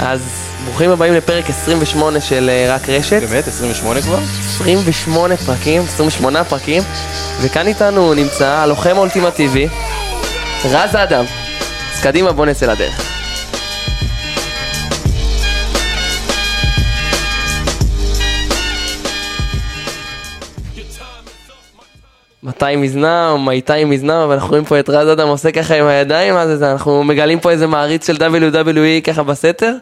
אז ברוכים הבאים לפרק 28 של אה, רק רשת. באמת? 28 כבר? 28 פרקים, 28 פרקים, וכאן איתנו נמצא הלוחם האולטימטיבי, רז אדם. אז קדימה בוא נצא לדרך. מתי מזנם, מתי מזנם, אבל אנחנו רואים פה את רז אדם עושה ככה עם הידיים, זה, אנחנו מגלים פה איזה מעריץ של WWE ככה בסתר.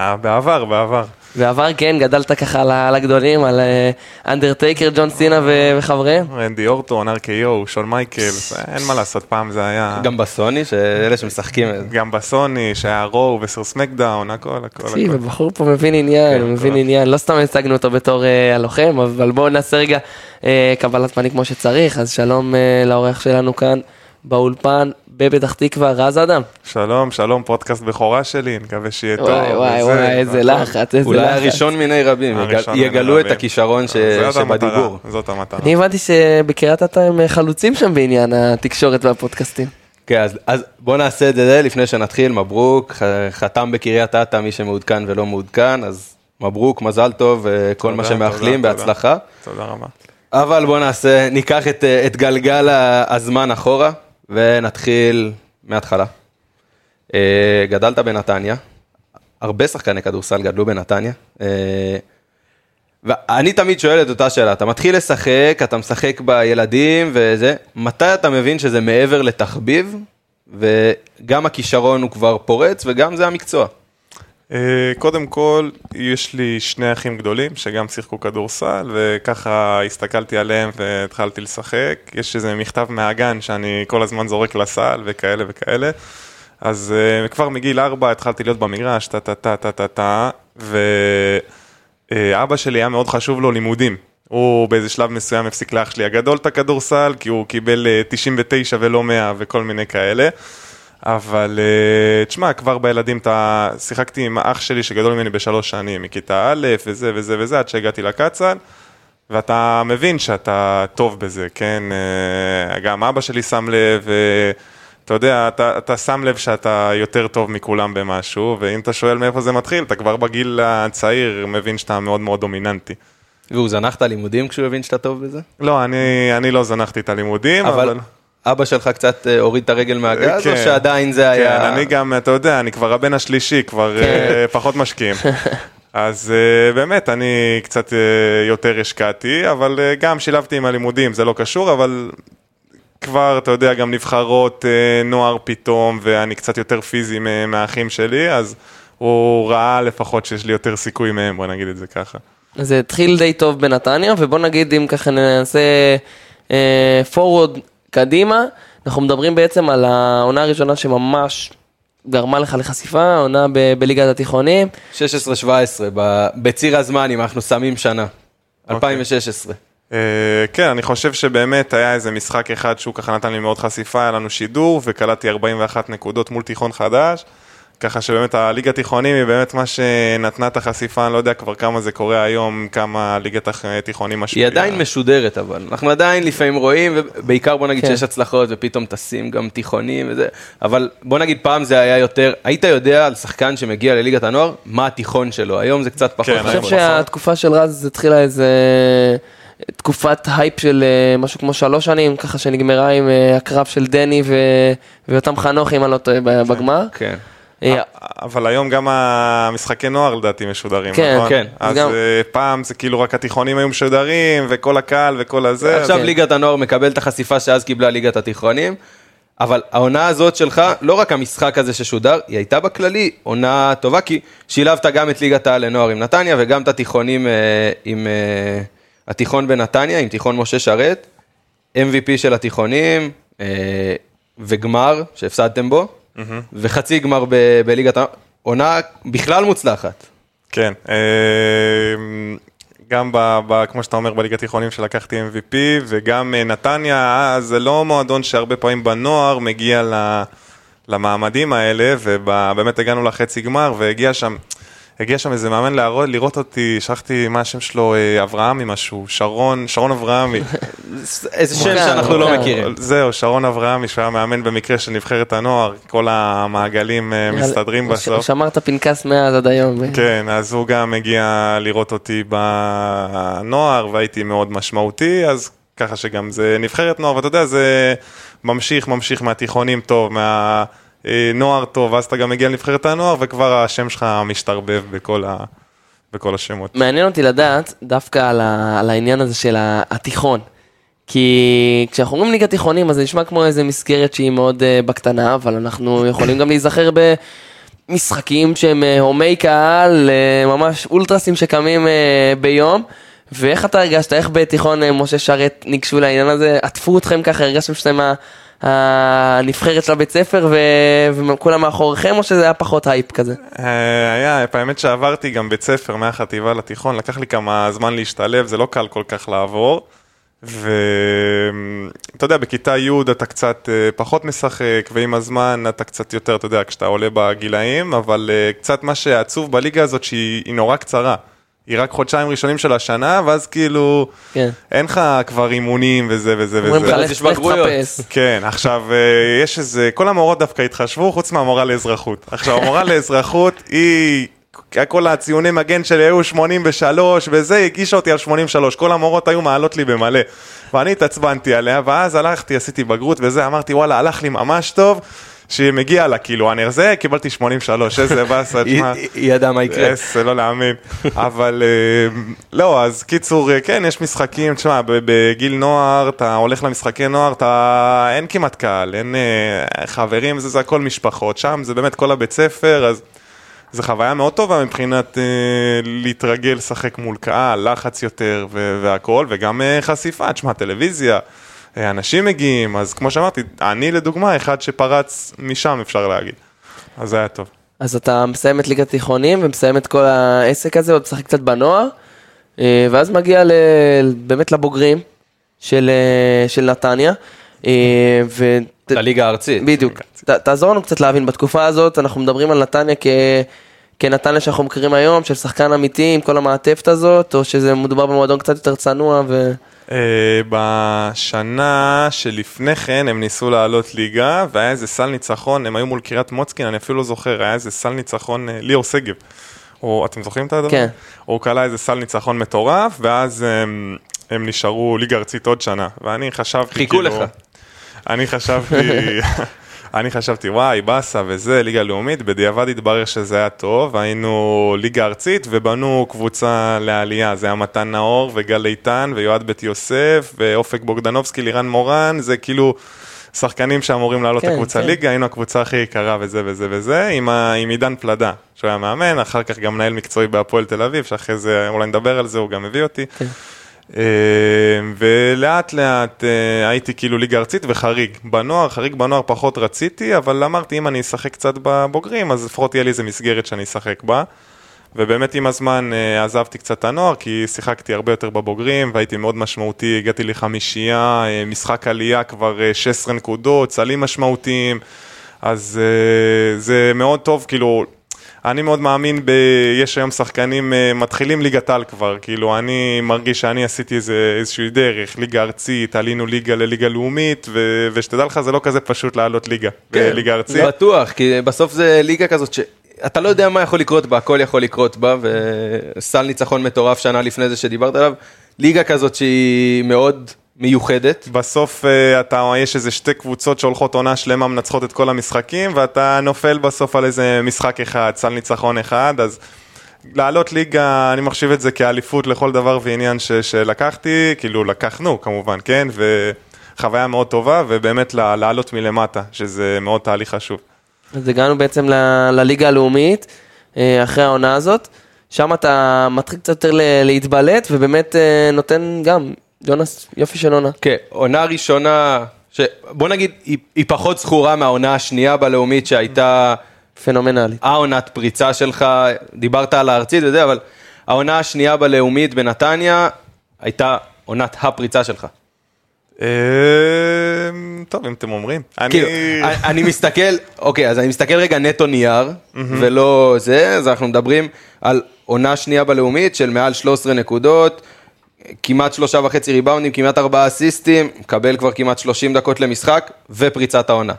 אה, בעבר, בעבר. בעבר כן, גדלת ככה על הגדולים, על אה, אנדרטייקר, ג'ון סינה וחבריהם. רנדי אורטון, RKO, שון מייקלס, אין מה לעשות, פעם זה היה... גם בסוני, כאלה שמשחקים. גם בסוני, שהיה רו וסר סמקדאון, הכל, הכל, תקשיב. הבחור פה מבין עניין, כן, מבין עניין, לא סתם הצגנו אותו בתור אה, הלוחם, אבל בואו נעשה רגע אה, קבלת פנים כמו שצריך, אז שלום אה, לאורח שלנו כאן באולפן בפתח תקווה, רז אדם. שלום, שלום, פודקאסט בכורה שלי, נקווה שיהיה טוב. וואי וואי וזה, וואי, איזה הכל. לחץ, איזה אולי לחץ. הראשון מיני רבים, יגלו את רבים. הכישרון ש- זאת המטרה, שבדיבור. זאת המטרה. אני הבנתי שבקריית אתא הם אה, חלוצים שם בעניין התקשורת והפודקאסטים. כן, אז- אז בוא נעשה את זה לפני שנתחיל, מברוק, חתם בקריית אתא, מי שמעודכן ולא מעודכן, אז מברוק, מזל טוב, וכל מה תודה, שמאחלים, תודה, בהצלחה. תודה רבה. אבל בוא נעשה, ניקח את, אה, את גלגל הזמן אחורה, ונתחיל מההתחלה. אה, גדלת בנתניה, הרבה שחקני כדורסל גדלו בנתניה. אה, ואני תמיד שואל את אותה שאלה, אתה מתחיל לשחק, אתה משחק בילדים וזה, מתי אתה מבין שזה מעבר לתחביב, וגם הכישרון הוא כבר פורץ, וגם זה המקצוע. אה, קודם כל, יש לי שני אחים גדולים שגם שיחקו כדורסל, וככה הסתכלתי עליהם והתחלתי לשחק. יש איזה מכתב מהגן שאני כל הזמן זורק לסל וכאלה וכאלה. אז אה, כבר מגיל ארבע התחלתי להיות במגרש, טה טה טה טה טה טה, ואבא שלי היה מאוד חשוב לו לימודים. הוא באיזה שלב מסוים הפסיק לאח שלי הגדול את הכדורסל, כי הוא קיבל אה, 99 ולא 100 וכל מיני כאלה. אבל אה, תשמע, כבר בילדים אתה... שיחקתי עם אח שלי שגדול ממני בשלוש שנים, מכיתה א' וזה וזה וזה, עד שהגעתי לקצ"ל, ואתה מבין שאתה טוב בזה, כן? אה, גם אבא שלי שם לב, ואתה יודע, אתה, אתה שם לב שאתה יותר טוב מכולם במשהו, ואם אתה שואל מאיפה זה מתחיל, אתה כבר בגיל הצעיר מבין שאתה מאוד מאוד דומיננטי. והוא זנח את הלימודים כשהוא הבין שאתה טוב בזה? לא, אני, אני לא זנחתי את הלימודים, אבל... אבל אבא שלך קצת אה, הוריד את הרגל מהגז, או כן. שעדיין זה היה... כן, אני גם, אתה יודע, אני כבר הבן השלישי, כבר אה, פחות משקיעים. אז אה, באמת, אני קצת יותר השקעתי, אבל גם שילבתי עם הלימודים, זה לא קשור, אבל כבר, אתה יודע, גם נבחרות נוער פתאום, ואני קצת יותר פיזי מהאחים שלי, אז הוא ראה לפחות שיש לי יותר סיכוי מהם, בוא נגיד את זה ככה. זה התחיל די טוב בנתניה, ובוא נגיד אם ככה ננסה פורוורד קדימה, אנחנו מדברים בעצם על העונה הראשונה שממש גרמה לך לחשיפה, העונה ב- בליגת התיכונים. 16-17, ב- בציר הזמן, אם אנחנו שמים שנה. 2016. אה, כן, אני חושב שבאמת היה איזה משחק אחד שהוא ככה נתן לי מאוד חשיפה, היה לנו שידור וקלטתי 41 נקודות מול תיכון חדש, ככה שבאמת הליגה התיכונים היא באמת מה שנתנה את החשיפה, אני לא יודע כבר כמה זה קורה היום, כמה ליגת התיכונים היא משפיעה. עדיין משודרת, אבל אנחנו עדיין לפעמים רואים, ובעיקר בוא נגיד כן. שיש הצלחות ופתאום טסים גם תיכונים וזה, אבל בוא נגיד פעם זה היה יותר, היית יודע על שחקן שמגיע לליגת הנוער, מה התיכון שלו, היום זה קצת פחות. כן, אני חושב נכון. שהתקופה של רז התחילה איזה תקופת הייפ של אה, משהו כמו שלוש שנים, ככה שנגמרה עם אה, הקרב של דני ויותם חנוך, אם אני לא טועה, ב- בגמר. כן. אה, אבל היום גם המשחקי נוער לדעתי משודרים, כן, נכון? כן. אז גם- אה, פעם זה כאילו רק התיכונים היו משודרים, וכל הקהל וכל הזה. עכשיו כן. ליגת הנוער מקבל את החשיפה שאז קיבלה ליגת התיכונים, אבל העונה הזאת שלך, לא רק המשחק הזה ששודר, היא הייתה בכללי עונה טובה, כי שילבת גם את ליגת העל לנוער עם נתניה, וגם את התיכונים אה, עם אה, התיכון בנתניה, עם תיכון משה שרת, MVP של התיכונים, אה, וגמר שהפסדתם בו, וחצי גמר בליגת עונה בכלל מוצלחת. כן, אה, גם ב, ב, כמו שאתה אומר בליגת תיכונים שלקחתי MVP וגם אה, נתניה, אה, זה לא מועדון שהרבה פעמים בנוער מגיע למעמדים האלה ובאמת הגענו לחצי גמר והגיע שם הגיע שם איזה מאמן להראות, לראות אותי, שכחתי מה השם שלו, אה, אברהמי משהו, שרון, שרון אברהמי. איזה שם שאנחנו לא מוכר. מכירים. זהו, שרון אברהמי, שהוא היה מאמן במקרה של נבחרת הנוער, כל המעגלים אה, מסתדרים בסוף. שמרת פנקס מאז עד היום. כן, אז הוא גם הגיע לראות אותי בנוער, והייתי מאוד משמעותי, אז ככה שגם זה נבחרת נוער, ואתה יודע, זה ממשיך, ממשיך מהתיכונים טוב, מהנוער טוב, ואז אתה גם מגיע לנבחרת הנוער, וכבר השם שלך משתרבב בכל, ה... בכל השמות. מעניין אותי לדעת דווקא על, ה, על העניין הזה של התיכון. כי כשאנחנו אומרים ליגת תיכונים אז זה נשמע כמו איזה מסגרת שהיא מאוד uh, בקטנה, אבל אנחנו יכולים גם להיזכר במשחקים שהם uh, הומי קהל, ממש אולטרסים שקמים ביום. ואיך אתה הרגשת, איך בתיכון משה שרת ניגשו לעניין הזה, עטפו אתכם ככה, הרגשתם שאתם הנבחרת של הבית ספר וכולם מאחוריכם, או שזה היה פחות הייפ כזה? אה, היה, האמת שעברתי גם בית ספר מהחטיבה לתיכון, לקח לי כמה זמן להשתלב, זה לא קל כל כך לעבור. ואתה יודע, בכיתה י' אתה קצת אה, פחות משחק, ועם הזמן אתה קצת יותר, אתה יודע, כשאתה עולה בגילאים, אבל אה, קצת מה שעצוב בליגה הזאת שהיא היא נורא קצרה. היא רק חודשיים ראשונים של השנה, ואז כאילו, כן. אין לך כבר אימונים וזה וזה אומרים וזה. ואז לך יש לך בגרויות. תחפש. כן, עכשיו, אה, יש איזה, כל המורות דווקא התחשבו, חוץ מהמורה לאזרחות. עכשיו, המורה לאזרחות, היא, כל הציוני מגן שלי היו 83 וזה, הגישה אותי על 83, כל המורות היו מעלות לי במלא. ואני התעצבנתי עליה, ואז הלכתי, עשיתי בגרות וזה, אמרתי, וואלה, הלך לי ממש טוב. שמגיע לה, כאילו, אני זה, קיבלתי 83, איזה באסה, תשמע. היא- ידעה מה יקרה. אס, זה לא להאמין. אבל אה, לא, אז קיצור, אה, כן, יש משחקים, תשמע, בגיל נוער, אתה הולך למשחקי נוער, אתה... אין כמעט קהל, אין אה, חברים, זה, זה הכל משפחות, שם זה באמת כל הבית ספר, אז זו חוויה מאוד טובה מבחינת אה, להתרגל לשחק מול קהל, לחץ יותר ו- והכל, וגם אה, חשיפה, תשמע, טלוויזיה. אנשים מגיעים, אז כמו שאמרתי, אני לדוגמה, אחד שפרץ משם אפשר להגיד. אז זה היה טוב. אז אתה מסיים את ליגת תיכונים ומסיים את כל העסק הזה, עוד משחק קצת בנוער, אה, ואז מגיע ל, באמת לבוגרים של, אה, של נתניה. אה, ו... לליגה הארצית. בדיוק. ת, תעזור לנו קצת להבין, בתקופה הזאת אנחנו מדברים על נתניה כ... כנתניה שאנחנו מכירים היום, של שחקן אמיתי עם כל המעטפת הזאת, או שזה מדובר במועדון קצת יותר צנוע ו... Uh, בשנה שלפני כן הם ניסו לעלות ליגה והיה איזה סל ניצחון, הם היו מול קריית מוצקין, אני אפילו לא זוכר, היה איזה סל ניצחון, uh, ליאור שגב. או, אתם זוכרים את הדבר? כן. הוא כלה איזה סל ניצחון מטורף, ואז הם, הם נשארו ליגה ארצית עוד שנה, ואני חשבתי חיכו כאילו... לך. אני חשבתי, אני חשבתי וואי באסה וזה, ליגה לאומית, בדיעבד התברר שזה היה טוב, היינו ליגה ארצית ובנו קבוצה לעלייה, זה היה מתן נאור וגל איתן ויועד בית יוסף ואופק בוגדנובסקי, לירן מורן, זה כאילו שחקנים שאמורים לעלות כן, הקבוצה כן. ליגה, היינו הקבוצה הכי יקרה וזה וזה וזה, עם, ה, עם עידן פלדה, שהוא היה מאמן, אחר כך גם מנהל מקצועי בהפועל תל אביב, שאחרי זה אולי נדבר על זה, הוא גם הביא אותי. כן. אה, ולאט לאט אה, הייתי כאילו ליגה ארצית וחריג. בנוער, חריג בנוער פחות רציתי, אבל אמרתי אם אני אשחק קצת בבוגרים, אז לפחות יהיה לי איזה מסגרת שאני אשחק בה. ובאמת עם הזמן אה, עזבתי קצת את הנוער, כי שיחקתי הרבה יותר בבוגרים, והייתי מאוד משמעותי, הגעתי לחמישייה, משחק עלייה כבר אה, 16 נקודות, סלים משמעותיים, אז זה מאוד טוב, כאילו, אני מאוד מאמין ב... יש היום שחקנים אה, מתחילים ליגת על כבר, כאילו אני מרגיש שאני עשיתי איזה, איזושהי דרך, ליגה ארצית, עלינו ליגה לליגה לאומית, ו... ושתדע לך זה לא כזה פשוט לעלות ליגה, בליגה ארצית. בטוח, כי בסוף זה ליגה כזאת שאתה לא יודע מה יכול לקרות בה, הכל יכול לקרות בה, וסל ניצחון מטורף שנה לפני זה שדיברת עליו, ליגה כזאת שהיא מאוד מיוחדת. בסוף אה, אתה, יש איזה שתי קבוצות שהולכות עונה שלמה מנצחות את כל המשחקים, ואתה נופל בסוף על איזה משחק אחד, סל ניצחון אחד, אז לעלות ליגה, אני מחשיב את זה כאליפות לכל דבר ועניין ש, שלקחתי, כאילו לקחנו כמובן, כן? וחוויה מאוד טובה, ובאמת ל- לעלות מלמטה, שזה מאוד תהליך חשוב. אז הגענו בעצם ל- לליגה הלאומית, אה, אחרי העונה הזאת. שם אתה מתחיל קצת יותר ל- להתבלט, ובאמת אה, נותן גם, ג'ונס, יופי של עונה. כן, עונה ראשונה, ש... בוא נגיד, היא, היא פחות זכורה מהעונה השנייה בלאומית שהייתה פנומנלית. העונת פריצה שלך, דיברת על הארצית וזה, אבל העונה השנייה בלאומית בנתניה הייתה עונת הפריצה שלך. אה, טוב, אם אתם אומרים. אני... כאילו, אני- אני מסתכל, אוקיי, אז אני מסתכל רגע נטו נייר, ולא זה, אז אנחנו מדברים על עונה שנייה בלאומית של מעל 13 נקודות, כמעט שלושה וחצי ריבאונדים, כמעט ארבעה אסיסטים, מקבל כבר כמעט 30 דקות למשחק, ופריצת העונה.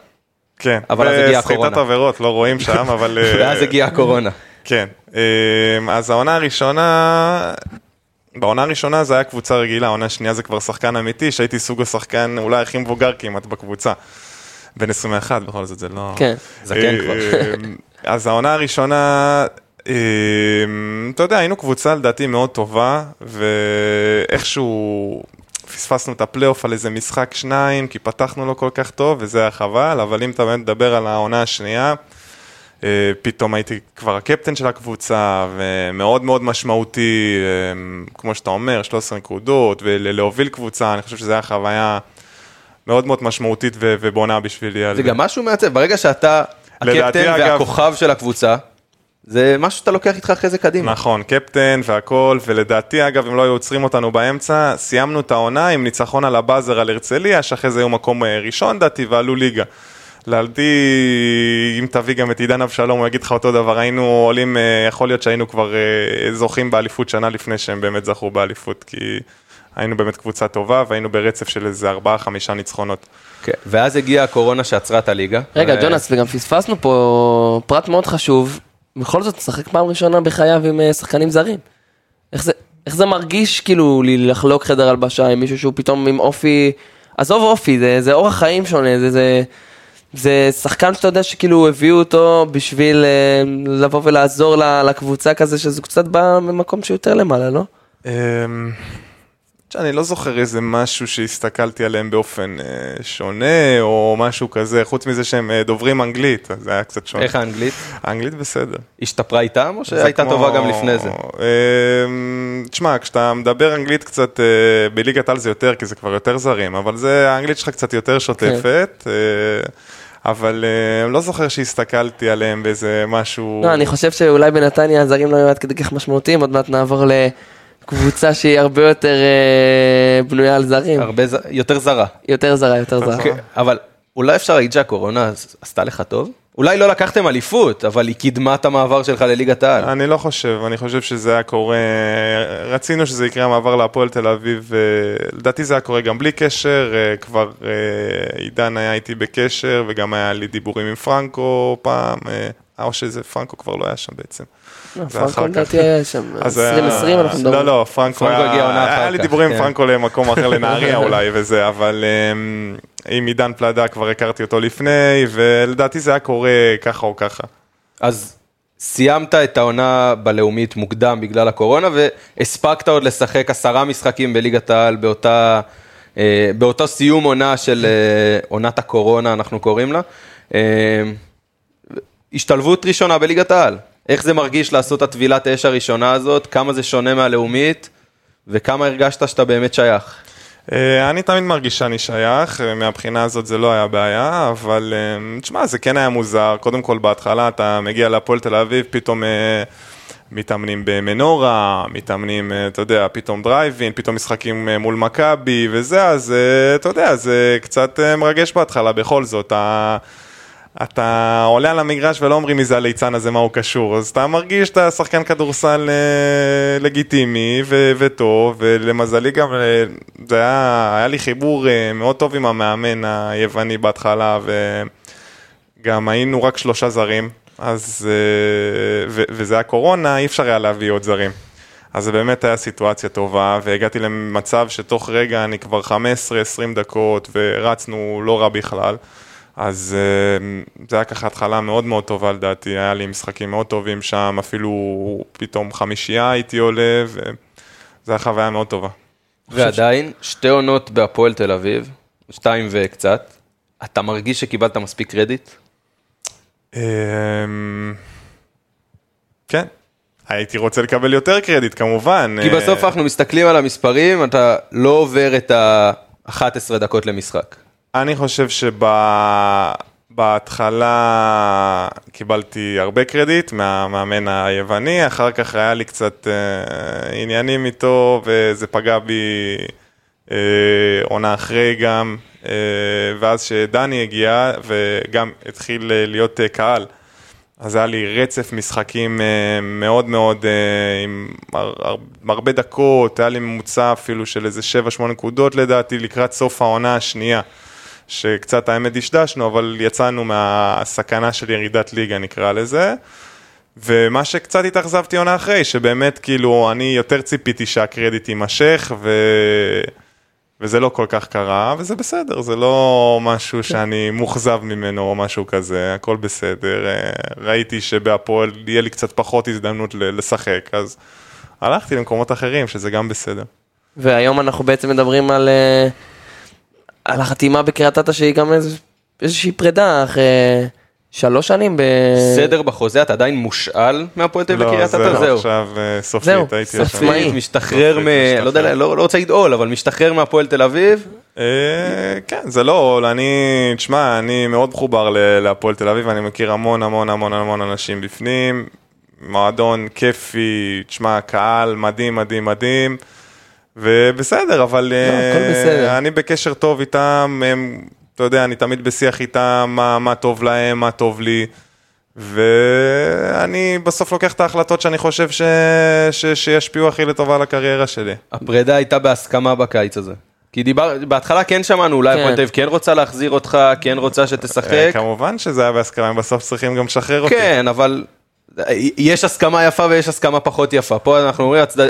כן, אבל אז הגיעה וסחיטת הקורונה. עבירות, לא רואים שם, אבל... אה, ואז הגיעה הקורונה. כן, אמ, אז העונה הראשונה, בעונה הראשונה זה היה קבוצה רגילה, העונה השנייה זה כבר שחקן אמיתי, שהייתי סוג השחקן אולי הכי מבוגר כמעט בקבוצה. בן 21, בכל זאת זה לא... כן. זקן כבר. אמ, אז העונה הראשונה, אתה יודע, היינו קבוצה לדעתי מאוד טובה, ואיכשהו פספסנו את הפלייאוף על איזה משחק שניים, כי פתחנו לא כל כך טוב, וזה היה חבל, אבל אם אתה באמת מדבר על העונה השנייה, אה, פתאום הייתי כבר הקפטן של הקבוצה, ומאוד מאוד משמעותי, אה, כמו שאתה אומר, 13 נקודות, ולהוביל קבוצה, אני חושב שזו הייתה חוויה מאוד מאוד משמעותית ובונה בשבילי. זה גם משהו מעצב, ברגע שאתה הקפטן והכוכב של הקבוצה, זה משהו שאתה לוקח איתך אחרי זה קדימה. נכון, קפטן והכל, ולדעתי אגב, אם לא היו עוצרים אותנו באמצע, סיימנו את העונה עם ניצחון על הבאזר על הרצליה, שאחרי זה היו מקום אה, ראשון דעתי ועלו ליגה. לדעתי, אם תביא גם את עידן אבשלום, הוא יגיד לך אותו דבר, היינו עולים, אה, יכול להיות שהיינו כבר אה, זוכים באליפות שנה לפני שהם באמת זכו באליפות, כי היינו באמת קבוצה טובה והיינו ברצף של איזה ארבעה, חמישה ניצחונות. כן, ואז הגיעה הקורונה שעצרה את הליגה. רגע, ו- ג'ונס, וגם פספסנו פה פרט מאוד חשוב, בכל זאת משחק פעם ראשונה בחייו עם אה, שחקנים זרים. איך זה, איך זה מרגיש כאילו לחלוק חדר הלבשה עם מישהו שהוא פתאום עם אופי, עזוב אופי, זה, זה אורח חיים שונה, זה, זה, זה שחקן שאתה יודע שכאילו הביאו אותו בשביל אה, לבוא ולעזור לקבוצה כזה, שזה קצת בא ממקום שיותר למעלה, לא? אמ, אני לא זוכר איזה משהו שהסתכלתי עליהם באופן אה, שונה או משהו כזה, חוץ מזה שהם אה, דוברים אנגלית, אז זה היה קצת שונה. איך האנגלית? האנגלית בסדר. השתפרה איתם, או שהייתה כמו- טובה גם לפני זה? אמ, תשמע, כשאתה מדבר אנגלית קצת, אה, בליגת על זה יותר, כי זה כבר יותר זרים, אבל זה, האנגלית שלך קצת יותר שוטפת. כן. אה, אבל אה, לא זוכר שהסתכלתי עליהם באיזה משהו... לא, אני חושב שאולי בנתניה הזרים לא היו עד כדי כך משמעותיים, עוד מעט נעבור לקבוצה שהיא הרבה יותר אה, בנויה על זרים. הרבה, ז- יותר זרה. יותר זרה, יותר זרה. כן, אבל אולי אפשר להגיד שהקורונה עשתה לך טוב? אולי לא לקחתם אליפות, אבל היא קידמה את המעבר שלך לליגת העל. אני לא חושב, אני חושב שזה היה קורה, רצינו שזה יקרה המעבר להפועל תל אביב, אה, לדעתי זה היה קורה גם בלי קשר, אה, כבר עידן היה איתי בקשר וגם היה לי דיבורים עם פרנקו פעם, או שזה פרנקו כבר לא היה שם בעצם. לא, אחר פרנקו כך. לדעתי היה שם, אז היה- 2020 אנחנו מדברים. לא, לא, פרנקו היה, הגיע עונה אחר היה לי כך, דיבורים עם כן. פרנקו למקום אחר, לנהריה אולי וזה, אבל אמ, עם עידן פלדה כבר הכרתי אותו לפני, ולדעתי זה היה קורה ככה או ככה. אז סיימת את העונה בלאומית מוקדם בגלל הקורונה, והספקת עוד לשחק עשרה משחקים בליגת העל באותה, אה, באותו סיום עונה של אה, עונת הקורונה, אנחנו קוראים לה. אה, השתלבות ראשונה בליגת העל. איך זה מרגיש לעשות את הטבילת האש הראשונה הזאת, כמה זה שונה מהלאומית, וכמה הרגשת שאתה באמת שייך. אה, אני תמיד מרגיש שאני שייך, אה, מהבחינה הזאת זה לא היה בעיה, אבל אה, תשמע, זה כן היה מוזר. קודם כל, בהתחלה אתה מגיע להפועל תל אביב, פתאום מתאמנים במנורה, מתאמנים, אתה יודע, פתאום דרייבין, פתאום משחקים מול מכבי וזה, אז אתה יודע, זה קצת מרגש בהתחלה, בכל זאת. אתה עולה על המגרש ולא אומרים מי זה הליצן הזה, מה הוא קשור, אז אתה מרגיש שאתה שחקן כדורסל אה, לגיטימי ו- וטוב, ולמזלי גם אה, זה היה, היה לי חיבור אה, מאוד טוב עם המאמן היווני בהתחלה, וגם היינו רק שלושה זרים, אז, ו- וזה היה קורונה, אי אפשר היה להביא עוד זרים. אז זה באמת היה סיטואציה טובה, והגעתי למצב שתוך רגע אני כבר 15-20 דקות, ורצנו לא רע בכלל. אז אה, זה היה ככה התחלה מאוד מאוד טובה לדעתי, היה לי משחקים מאוד טובים שם, אפילו פתאום חמישייה הייתי עולה, וזו הייתה חוויה מאוד טובה. ועדיין, שתי עונות בהפועל תל אביב, שתיים וקצת, אתה מרגיש שקיבלת מספיק קרדיט? אמ, כן, הייתי רוצה לקבל יותר קרדיט כמובן. כי אה, בסוף אנחנו מסתכלים על המספרים, אתה לא עובר את ה-11 דקות למשחק. אני חושב שבהתחלה קיבלתי הרבה קרדיט מהמאמן היווני, אחר כך היה לי קצת אה, עניינים איתו וזה פגע בי אה, עונה אחרי גם, אה, ואז שדני הגיע וגם התחיל אה, להיות אה, קהל. אז היה לי רצף משחקים אה, מאוד מאוד, עם הר- הר- הרבה דקות, היה לי ממוצע אפילו של איזה 7-8 נקודות לדעתי לקראת סוף העונה השנייה. שקצת האמת דשדשנו, אבל יצאנו מהסכנה של ירידת ליגה נקרא לזה. ומה שקצת התאכזבתי עונה אחרי, שבאמת כאילו אני יותר ציפיתי שהקרדיט יימשך ו... וזה לא כל כך קרה, וזה בסדר, זה לא משהו שאני מאוכזב ממנו או משהו כזה, הכל בסדר. אה, ראיתי שבהפועל יהיה לי קצת פחות הזדמנות לשחק, אז הלכתי למקומות אחרים, שזה גם בסדר. והיום אנחנו בעצם מדברים על, אה, על החתימה בקריית אתא שהיא גם איז, איזושהי פרידה אחרי שלוש שנים ב... סדר בחוזה, אתה עדיין מושאל מהפועל תל אביב לא, בקריית אתא? זהו, זהו. עכשיו אה, סופית, זהו, הייתי סופית. עכשיו. עצמאי. משתחרר מ... לא יודע, משתחרר. לא לא רוצה להגיד עול, אבל משתחרר מהפועל תל אביב. אה, כן, זה לא עול, אני, תשמע, אני מאוד מחובר ל- להפועל תל אביב, אני מכיר המון המון המון המון אנשים בפנים, מועדון כיפי, תשמע, קהל מדהים מדהים מדהים, ובסדר, אבל אה, הכל בסדר. אני בקשר טוב איתם, הם, אתה יודע, אני תמיד בשיח איתם, מה, מה טוב להם, מה טוב לי. ואני בסוף לוקח את ההחלטות שאני חושב ש... ש... שישפיעו הכי לטובה על הקריירה שלי. הפרידה הייתה בהסכמה בקיץ הזה. כי דיבר, בהתחלה כן שמענו, אולי כן. הפועל תל אביב כן רוצה להחזיר אותך, כן רוצה שתשחק. אה, כמובן שזה היה בהסכמה, הם בסוף צריכים גם לשחרר אותי. כן, אבל יש הסכמה יפה ויש הסכמה פחות יפה. פה אנחנו אומרים, הצד...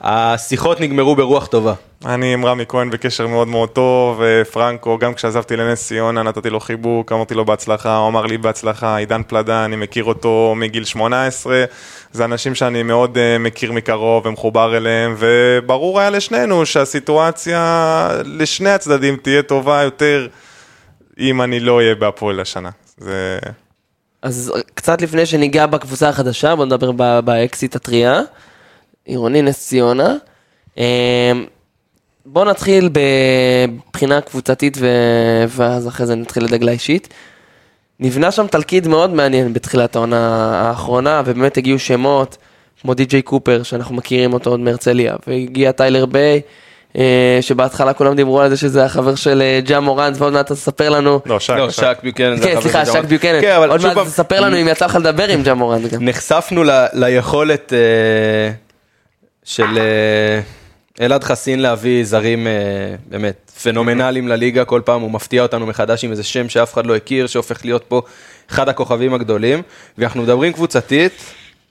השיחות נגמרו ברוח טובה. אני עם רמי כהן בקשר מאוד מאוד טוב, ופרנקו, גם כשעזבתי לנס ציונה נתתי לו חיבוק, אמרתי לו בהצלחה, הוא אמר לי בהצלחה, עידן פלדה, אני מכיר אותו מגיל 18, זה אנשים שאני מאוד uh, מכיר מקרוב ומחובר אליהם, וברור היה לשנינו שהסיטואציה לשני הצדדים תהיה טובה יותר אם אני לא אהיה בהפועל השנה. זה... אז קצת לפני שניגע בקבוצה החדשה, בוא נדבר ב- באקסית הטרייה, עירוני נס ציונה. אה, בוא נתחיל בבחינה קבוצתית ו- ואז אחרי זה נתחיל לדגלה אישית. נבנה שם תלכיד מאוד מעניין בתחילת העונה האחרונה, ובאמת הגיעו שמות כמו די.ג'יי קופר, שאנחנו מכירים אותו עוד מהרצליה, והגיע טיילר ביי, שבהתחלה כולם דיברו על זה שזה החבר של אה, ג'ה מורנט, ועוד מעט תספר לנו. לא, שק, לא, שק ביוקנן. כן, סליחה, שק ג'מאל. ביוקנן. כן, אבל עוד מעט פעם, תספר לנו אם יצא לך לדבר עם ג'ה מורנט גם. נחשפנו ל, ליכולת אה, של אה, אלעד חסין להביא זרים אה, באמת פנומנליים לליגה, כל פעם הוא מפתיע אותנו מחדש עם איזה שם שאף אחד לא הכיר, שהופך להיות פה אחד הכוכבים הגדולים, ואנחנו מדברים קבוצתית,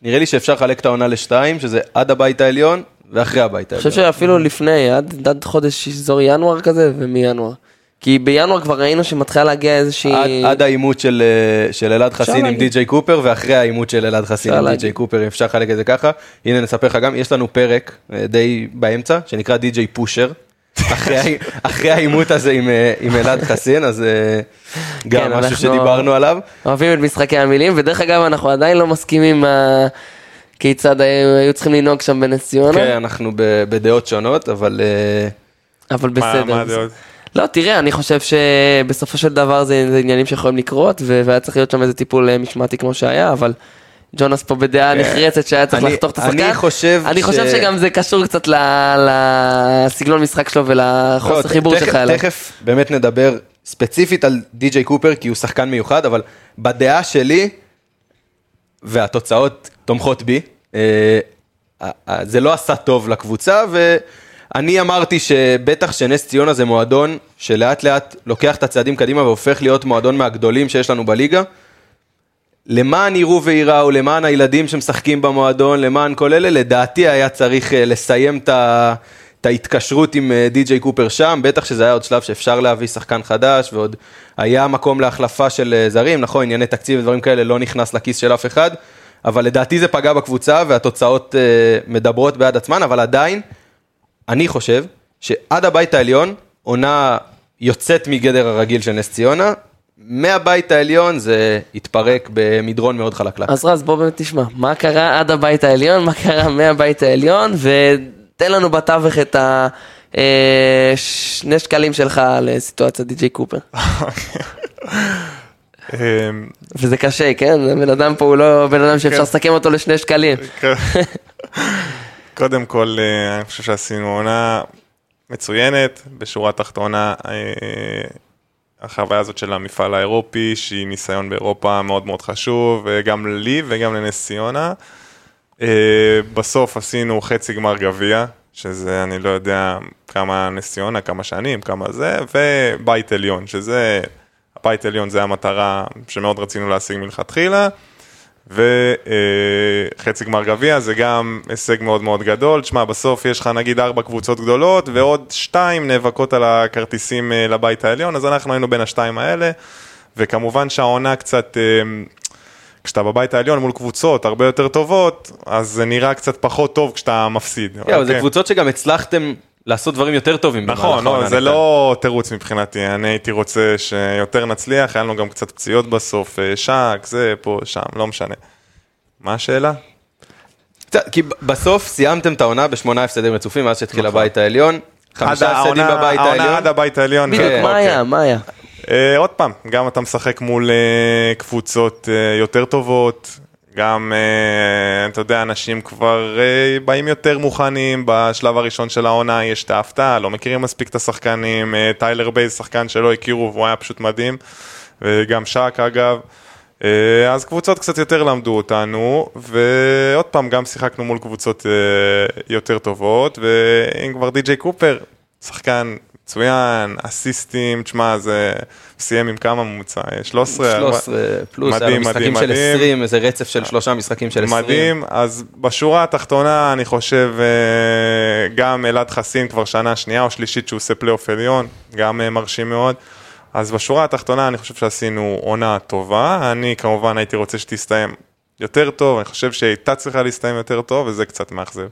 נראה לי שאפשר לחלק את העונה לשתיים, שזה עד הבית העליון ואחרי הבית אני. חושב שאפילו לפני, עד, עד חודש אזור ינואר כזה, ומינואר. כי בינואר כבר ראינו שמתחילה להגיע איזושהי... עד, עד העימות של, אה, של אלעד חסין עם. די.ג'יי קופר, ואחרי העימות של אלעד חסין עם. די.ג'יי קופר, אפשר לחלק את זה ככה. הנה נספר לך גם, יש לנו פרק אה, די באמצע, שנקרא די.ג'יי פושר. אחרי אחרי העימות הזה עם, אה, עם אלעד חסין, אז גם כן, משהו שדיברנו עליו. אוהבים את משחקי המילים, ודרך אגב, אנחנו עדיין לא מסכימים. כיצד היו, צריכים לנהוג שם בנס ציונה, כן, אנחנו בדעות שונות, אבל אה, אבל בסדר. מה הדעות? לא, תראה, אני חושב שבסופו של דבר זה, זה עניינים שיכולים לקרות, והיה צריך להיות שם איזה טיפול אה, משמעתי כמו שהיה, אבל ג'ונס פה בדעה נחרצת שהיה צריך כן. אני- לחתוך את השחקן. אני חושב אני חושב ש- שגם זה קשור קצת ל- לסגנון משחק שלו ולחוסר לא, חיבור שלך אליו. תכף באמת נדבר ספציפית על די.ג'יי קופר, כי הוא שחקן מיוחד, אבל בדעה שלי, והתוצאות תומכות בי, אה, אה, זה לא עשה טוב לקבוצה, ואני אמרתי שבטח שנס ציונה זה מועדון שלאט לאט לוקח את הצעדים קדימה והופך להיות מועדון מהגדולים שיש לנו בליגה. למען יראו וייראו, למען הילדים שמשחקים במועדון, למען כל אלה, לדעתי היה צריך אה, לסיים את ההתקשרות עם אה, די.ג'יי קופר שם, בטח שזה היה עוד שלב שאפשר להביא שחקן חדש, ועוד היה מקום להחלפה של אה, זרים, נכון, ענייני תקציב ודברים כאלה לא נכנס לכיס של אף אחד, אבל לדעתי זה פגע בקבוצה והתוצאות אה, מדברות בעד עצמן, אבל עדיין, אני חושב שעד הבית העליון, עונה יוצאת מגדר הרגיל של נס ציונה, מהבית העליון זה התפרק במדרון מאוד חלקלק. אז רז, בוא באמת תשמע, מה קרה עד הבית העליון, מה קרה מהבית העליון, ותן לנו בתווך את השני שקלים שלך לסיטואציית די.ג'יי קופר. אמ, וזה קשה, כן? הבן אדם פה הוא לא בן אדם שאפשר כן. לסכם אותו לשני שקלים. כן. קודם כל, אה, אני חושב שעשינו עונה מצוינת, בשורה התחתונה, אה, החוויה הזאת של המפעל האירופי, שהיא ניסיון באירופה מאוד מאוד חשוב, גם לי וגם לנס ציונה. אה, בסוף עשינו חצי גמר גביע, שזה אני לא יודע כמה נס ציונה, כמה שנים, כמה זה, ובית עליון, שזה, הבית עליון זה המטרה שמאוד רצינו להשיג מלכתחילה. וחצי גמר גביע זה גם הישג מאוד מאוד גדול. תשמע, בסוף יש לך נגיד ארבע קבוצות גדולות ועוד שתיים נאבקות על הכרטיסים אה, לבית העליון, אז אנחנו היינו בין השתיים האלה, וכמובן שהעונה קצת... אה, כשאתה בבית העליון מול קבוצות הרבה יותר טובות, אז זה נראה קצת פחות טוב כשאתה מפסיד. כן, אבל זה? קבוצות שגם הצלחתם לעשות דברים יותר טובים. נכון, העונה, לא, זה. לא תירוץ מבחינתי, אני הייתי רוצה שיותר נצליח, היה לנו גם קצת פציעות בסוף, אה, שק, זה, פה, שם, לא משנה. מה השאלה? קצת, כי בסוף סיימתם את העונה בשמונה הפסדים רצופים מאז שהתחיל נכון. הבית העליון. חמישה הפסדים העונה- בבית העונה העליון. עד הבית העליון. בדיוק, ו- מה אוקיי. היה, מה היה? אה, עוד פעם, גם אתה משחק מול אה, קבוצות יותר טובות, גם, אה, אתה יודע, אנשים כבר אה, באים יותר מוכנים, בשלב הראשון של העונה יש את ההפתעה, לא מכירים מספיק את השחקנים, אה, טיילר בייז, שחקן שלא הכירו והוא היה פשוט מדהים, וגם שק אגב. אז קבוצות קצת יותר למדו אותנו, ועוד פעם, גם שיחקנו מול קבוצות יותר טובות, ואם כבר די.ג'יי קופר, שחקן מצוין, אסיסטים, תשמע, זה סיים עם כמה ממוצע? 13? 13 פלוס, היה לו מדהים, משחקים מדהים, של מדהים. 20, איזה רצף של שלושה משחקים של 20. מדהים, אז בשורה התחתונה אני חושב אה, גם אלעד חסין כבר שנה שנייה או שלישית שהוא עושה פלייאוף עליון, גם אה, מרשים מאוד. אז בשורה התחתונה אני חושב שעשינו עונה טובה, אני כמובן הייתי רוצה שתסתיים יותר טוב, אני חושב שהיא הייתה צריכה להסתיים יותר טוב וזה קצת מאכזב.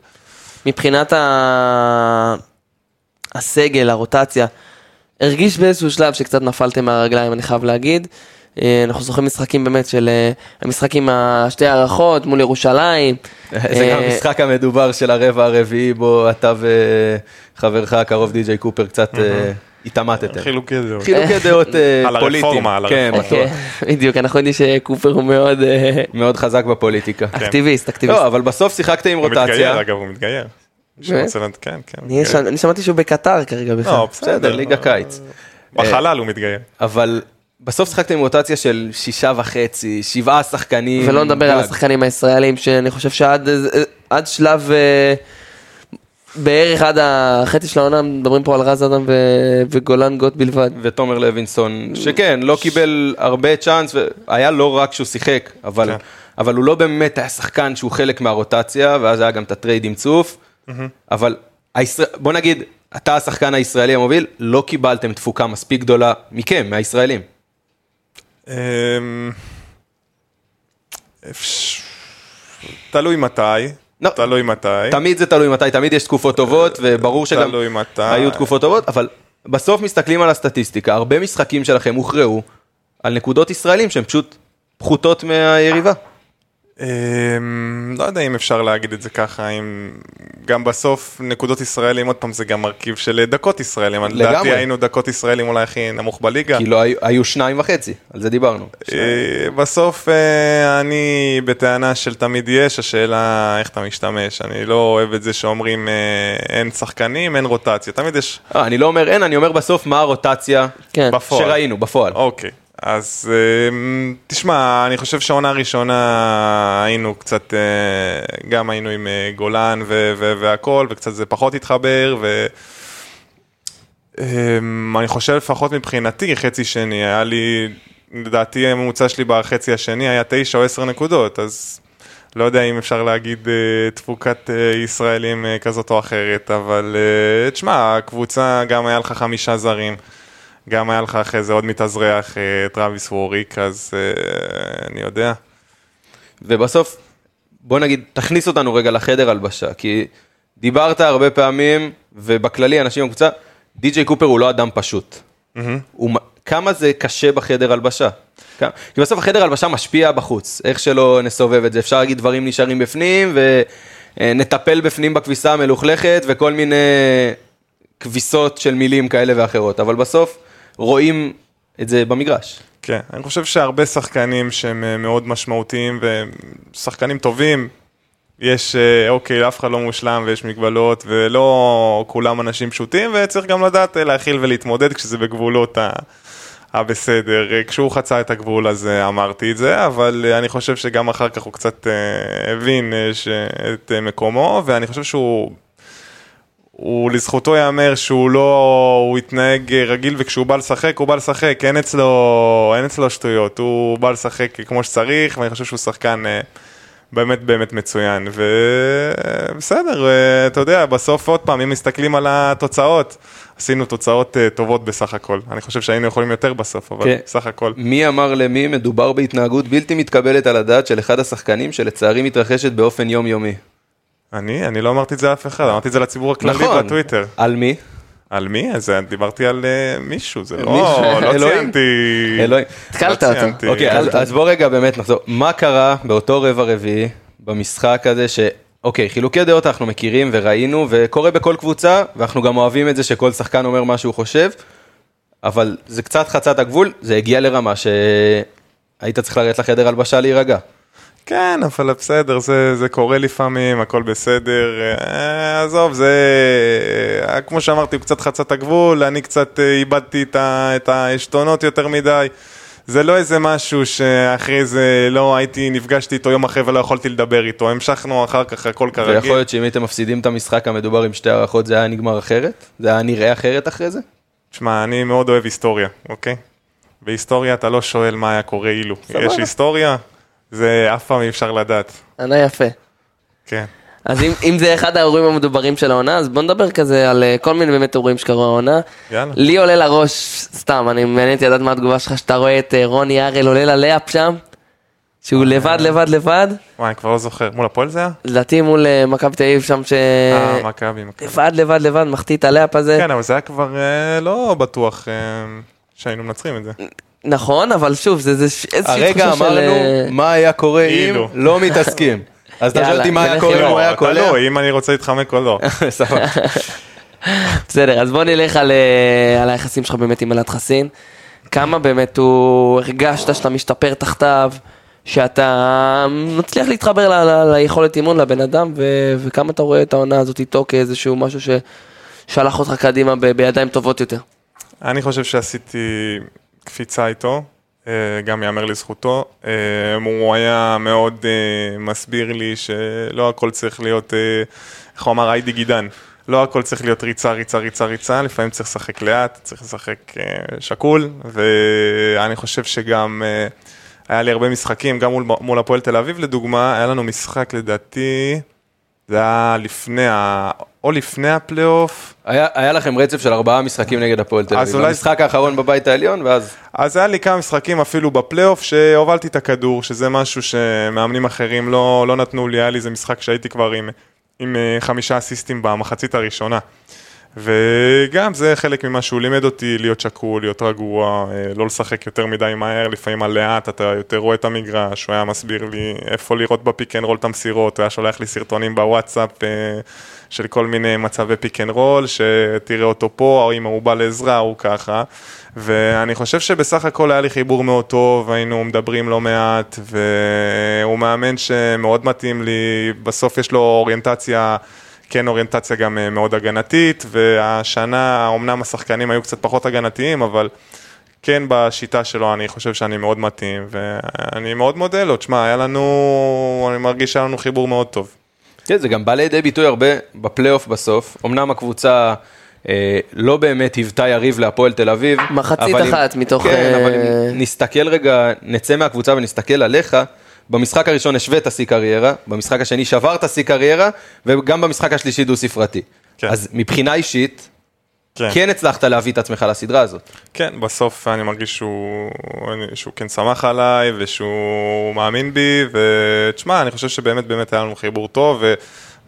מבחינת ה... הסגל, הרוטציה, הרגיש באיזשהו שלב שקצת נפלתם מהרגליים, אני חייב להגיד. אה, אנחנו זוכרים משחקים באמת של אה, המשחק עם השתי הערכות מול ירושלים. זה גם אה, המשחק המדובר של הרבע הרביעי בו אתה וחברך הקרוב די.ג'יי קופר קצת התעמתתם. חילוקי דעות. חילוקי דעות אה, על פוליטיים. הרפורמה, על כן, הרפורמה. בטוח. כן, בדיוק, אנחנו יודעים שקופר הוא מאוד מאוד חזק בפוליטיקה. אקטיביסט, אקטיביסט. לא, אבל בסוף שיחקתם עם הוא מתגייר, רוטציה. אגב, הוא מתגייר. כן, כן. אני. ש- שמעתי שהוא בקטר כרגע בכלל. לא, בסדר, בסדר. ליגה קיץ. בחלל הוא מתגייר. אבל בסוף שיחקתם עם רוטציה של שישה וחצי, שבעה שחקנים. ולא נדבר על. השחקנים הישראלים, שאני חושב שעד עד שלב, אה, בערך עד החצי של העונה, מדברים פה על רז אדם ו- וגולן גוט בלבד. ותומר לוינסון, שכן, לא קיבל הרבה צ'אנס, והיה לא רק שהוא שיחק, אבל, כן. אבל הוא לא באמת היה שחקן שהוא חלק מהרוטציה, ואז היה גם את הטרייד עם צוף, אבל. בוא נגיד, אתה השחקן הישראלי המוביל, לא קיבלתם תפוקה מספיק גדולה מכם, מהישראלים. אמ, תלוי מתי, לא. תלוי מתי. תמיד זה תלוי מתי, תמיד יש תקופות טובות, וברור שגם. היו תקופות טובות, אבל בסוף מסתכלים על הסטטיסטיקה, הרבה משחקים שלכם הוכרעו על נקודות ישראלים שהן פשוט פחותות מהיריבה. אמ, לא יודע אם אפשר להגיד את זה ככה, אם גם בסוף נקודות ישראלים, עוד פעם זה גם מרכיב של דקות ישראלים. לגמרי. לדעתי היינו דקות ישראלים אולי הכי נמוך בליגה. כי לא היו, היו שניים וחצי, על זה דיברנו. אה, בסוף אה, אני בטענה של תמיד יש, השאלה איך אתה משתמש. אני לא אוהב את זה שאומרים אה, אין שחקנים, אין רוטציה. תמיד יש אני לא אומר אין, אני אומר בסוף מה הרוטציה כן. שראינו בפועל. אוקיי, אז אמ, תשמע, אני חושב שהעונה הראשונה היינו קצת, אה, גם היינו עם אה, גולן והכל, וקצת זה פחות התחבר, ו... אמ, אני חושב לפחות מבחינתי, חצי שני, היה לי, לדעתי הממוצע שלי בחצי השני היה תשע או עשר נקודות, אז לא יודע אם אפשר להגיד אה, תפוקת ישראלים כזאת או אחרת, אבל תשמע, הקבוצה גם היה לך חמישה זרים. גם היה לך אחרי זה עוד מתאזרח, אה, טראביס ווריק, אז אה, אני יודע. ובסוף, בוא נגיד, תכניס אותנו רגע לחדר הלבשה, כי דיברת הרבה פעמים, ובכללי אנשים בקבוצה, די.ג'יי קופר הוא לא אדם פשוט. הוא, מ- כמה זה קשה בחדר הלבשה? כמה- כי בסוף החדר הלבשה משפיע בחוץ, איך שלא נסובב את זה, אפשר להגיד דברים נשארים בפנים, ונטפל בפנים בכביסה המלוכלכת, וכל מיני כביסות של מילים כאלה ואחרות, אבל בסוף רואים את זה במגרש. כן, אני חושב שהרבה שחקנים שהם אה, מאוד משמעותיים ושחקנים טובים, יש, אה, אוקיי, אף אחד לא מושלם ויש מגבלות, ולא כולם אנשים פשוטים, וצריך גם לדעת אה, להכיל ולהתמודד כשזה בגבולות ה... הבסדר, אה, כשהוא חצה את הגבול אז אמרתי את זה, אבל אני חושב שגם אחר כך הוא קצת הבין את מקומו, ואני חושב שהוא, הוא לזכותו ייאמר שהוא לא, הוא התנהג רגיל וכשהוא בא לשחק, הוא בא לשחק, אין אצלו, אין אצלו שטויות, הוא בא לשחק כמו שצריך, ואני חושב שהוא שחקן אה, באמת באמת מצוין, ובסדר, אה, אתה יודע, בסוף עוד פעם, אם מסתכלים על התוצאות, עשינו תוצאות אה, טובות בסך הכל. אני חושב שהיינו יכולים יותר בסוף, אבל כן. בסך הכל. מי אמר למי מדובר בהתנהגות בלתי מתקבלת על הדעת של אחד השחקנים שלצערי מתרחשת באופן יומיומי. אני? אני לא אמרתי את זה לאף אחד, אמרתי את זה לציבור הכללי נכון. בטוויטר. על מי? על מי? אז דיברתי על אה, מישהו, זה לא, לא אלוהים. ציינתי. אלוהים. התקלת לא אותו. אוקיי, אז, אז בוא רגע באמת נחזור. מה קרה באותו רבע רביעי במשחק הזה ש... אוקיי, חילוקי דעות אנחנו מכירים וראינו, וקורה בכל קבוצה, ואנחנו גם אוהבים את זה שכל שחקן אומר מה שהוא חושב, אבל זה קצת חצה את הגבול, זה הגיע לרמה שהיית צריך לרדת לחדר הלבשה להירגע. כן, אבל בסדר, זה, זה קורה לפעמים, הכל בסדר. אה, עזוב, זה... אה, כמו שאמרתי, הוא קצת חצה את הגבול, אני קצת אה, איבדתי את העשתונות יותר מדי. זה לא איזה משהו שאחרי זה לא הייתי, נפגשתי איתו יום אחרי ולא יכולתי לדבר איתו. המשכנו אחר כך, הכל כרגיל. ויכול להיות שאם הייתם מפסידים את המשחק המדובר עם שתי הערכות, זה היה נגמר אחרת? זה היה נראה אחרת אחרי זה? תשמע, אני מאוד אוהב היסטוריה, אוקיי? בהיסטוריה אתה לא שואל מה היה קורה אילו. סבבה. יש היסטוריה, זה אף פעם אי אפשר לדעת. ענה יפה. כן. אז אם, אם זה אחד האירועים המדוברים של העונה, אז בוא נדבר כזה על אה, כל מיני באמת אירועים שקרו העונה. יאללה. לי עולה לראש, סתם, אני מעניין אותי לדעת מה התגובה שלך, שאתה רואה את אה, רוני הראל עולה ללאפ שם, שהוא לבד, לבד, לבד, וואי, אני כבר לא זוכר. מול הפועל זה היה? לדעתי מול אה, מכבי תל אביב שם, ש... אה, מכבי, מכבי. לבד, לבד, לבד, מחטיא את הלאפ הזה. כן, אבל זה היה כבר אה, לא בטוח אה, שהיינו מנצחים את זה. נכון, אבל שוב, זה, איזושהי הרגע תחושה של... אמרנו אה, מה היה קורה אם אילו. לא מתעסקים. אז אתה יאללה, שואל אותי מה היה נלך קורה עם- אם הוא היה לא, קולע? תלוי, אם אני רוצה להתחמק או לא. סבבה. בסדר, אז בוא נלך על, אה, על היחסים שלך באמת עם אלעד חסין. כמה באמת הוא, הרגשת שאתה משתפר תחתיו, שאתה מצליח להתחבר ל, ל, ליכולת אימון לבן אדם, ו, וכמה אתה רואה את העונה הזאת איתו כאיזשהו משהו ששלח אותך קדימה ב, בידיים טובות יותר. אני חושב שעשיתי קפיצה איתו, אה, גם יאמר לזכותו. אה, הוא היה מאוד אה, מסביר לי שלא הכל צריך להיות, איך הוא אמר, היידי גידן. לא הכל צריך להיות ריצה, ריצה, ריצה, ריצה, לפעמים צריך לשחק לאט, צריך לשחק שקול, ואני חושב שגם היה לי הרבה משחקים, גם מול, מול הפועל תל אביב לדוגמה, היה לנו משחק לדעתי, זה היה לפני. או לפני הפלייאוף, היה היה לכם רצף של ארבעה משחקים נגד הפועל תל אביב. אולי- המשחק האחרון בבית העליון, ואז... אז היה לי כמה משחקים אפילו בפלייאוף שהובלתי את הכדור, שזה משהו שמאמנים אחרים לא, לא נתנו לי, היה לי איזה משחק שהייתי כבר עם, עם אה, חמישה אסיסטים במחצית הראשונה. וגם זה חלק ממה שהוא לימד אותי, להיות שקול, להיות רגוע, אה, לא לשחק יותר מדי מהר, לפעמים על לאט, אתה יותר רואה את המגרש, הוא היה מסביר לי איפה לראות ב pick and roll את המסירות, הוא היה שולח לי סרטונים בוואטסאפ אה, של כל מיני מצבי pick and roll, שתראה אותו פה, או אם הוא בא לעזרה, הוא ככה. ואני חושב שבסך הכל היה לי חיבור מאוד טוב, היינו מדברים לא מעט, והוא מאמן שמאוד מתאים לי, בסוף יש לו אוריינטציה, כן אוריינטציה גם אה, מאוד הגנתית, והשנה אמנם השחקנים היו קצת פחות הגנתיים, אבל כן בשיטה שלו אני חושב שאני מאוד מתאים, ואני מאוד מודה לו, תשמע, היה לנו, אני מרגיש שהיה לנו חיבור מאוד טוב. כן, זה גם בא לידי ביטוי הרבה בפלייאוף בסוף. אמנם הקבוצה אה, לא באמת היוותה יריב להפועל תל אביב. מחצית אבל אם- אחת מתוך, כן, אה, אבל אם נסתכל רגע, נצא מהקבוצה ונסתכל עליך. במשחק הראשון השווית שיא קריירה, במשחק השני שברת שיא קריירה, וגם במשחק השלישי דו ספרתי. כן. אז מבחינה אישית, כן. כן הצלחת להביא את עצמך לסדרה הזאת. כן, בסוף אני מרגיש שהוא, שהוא כן שמח עליי ושהוא מאמין בי, ותשמע, אני חושב שבאמת באמת היה לנו חיבור טוב, ו,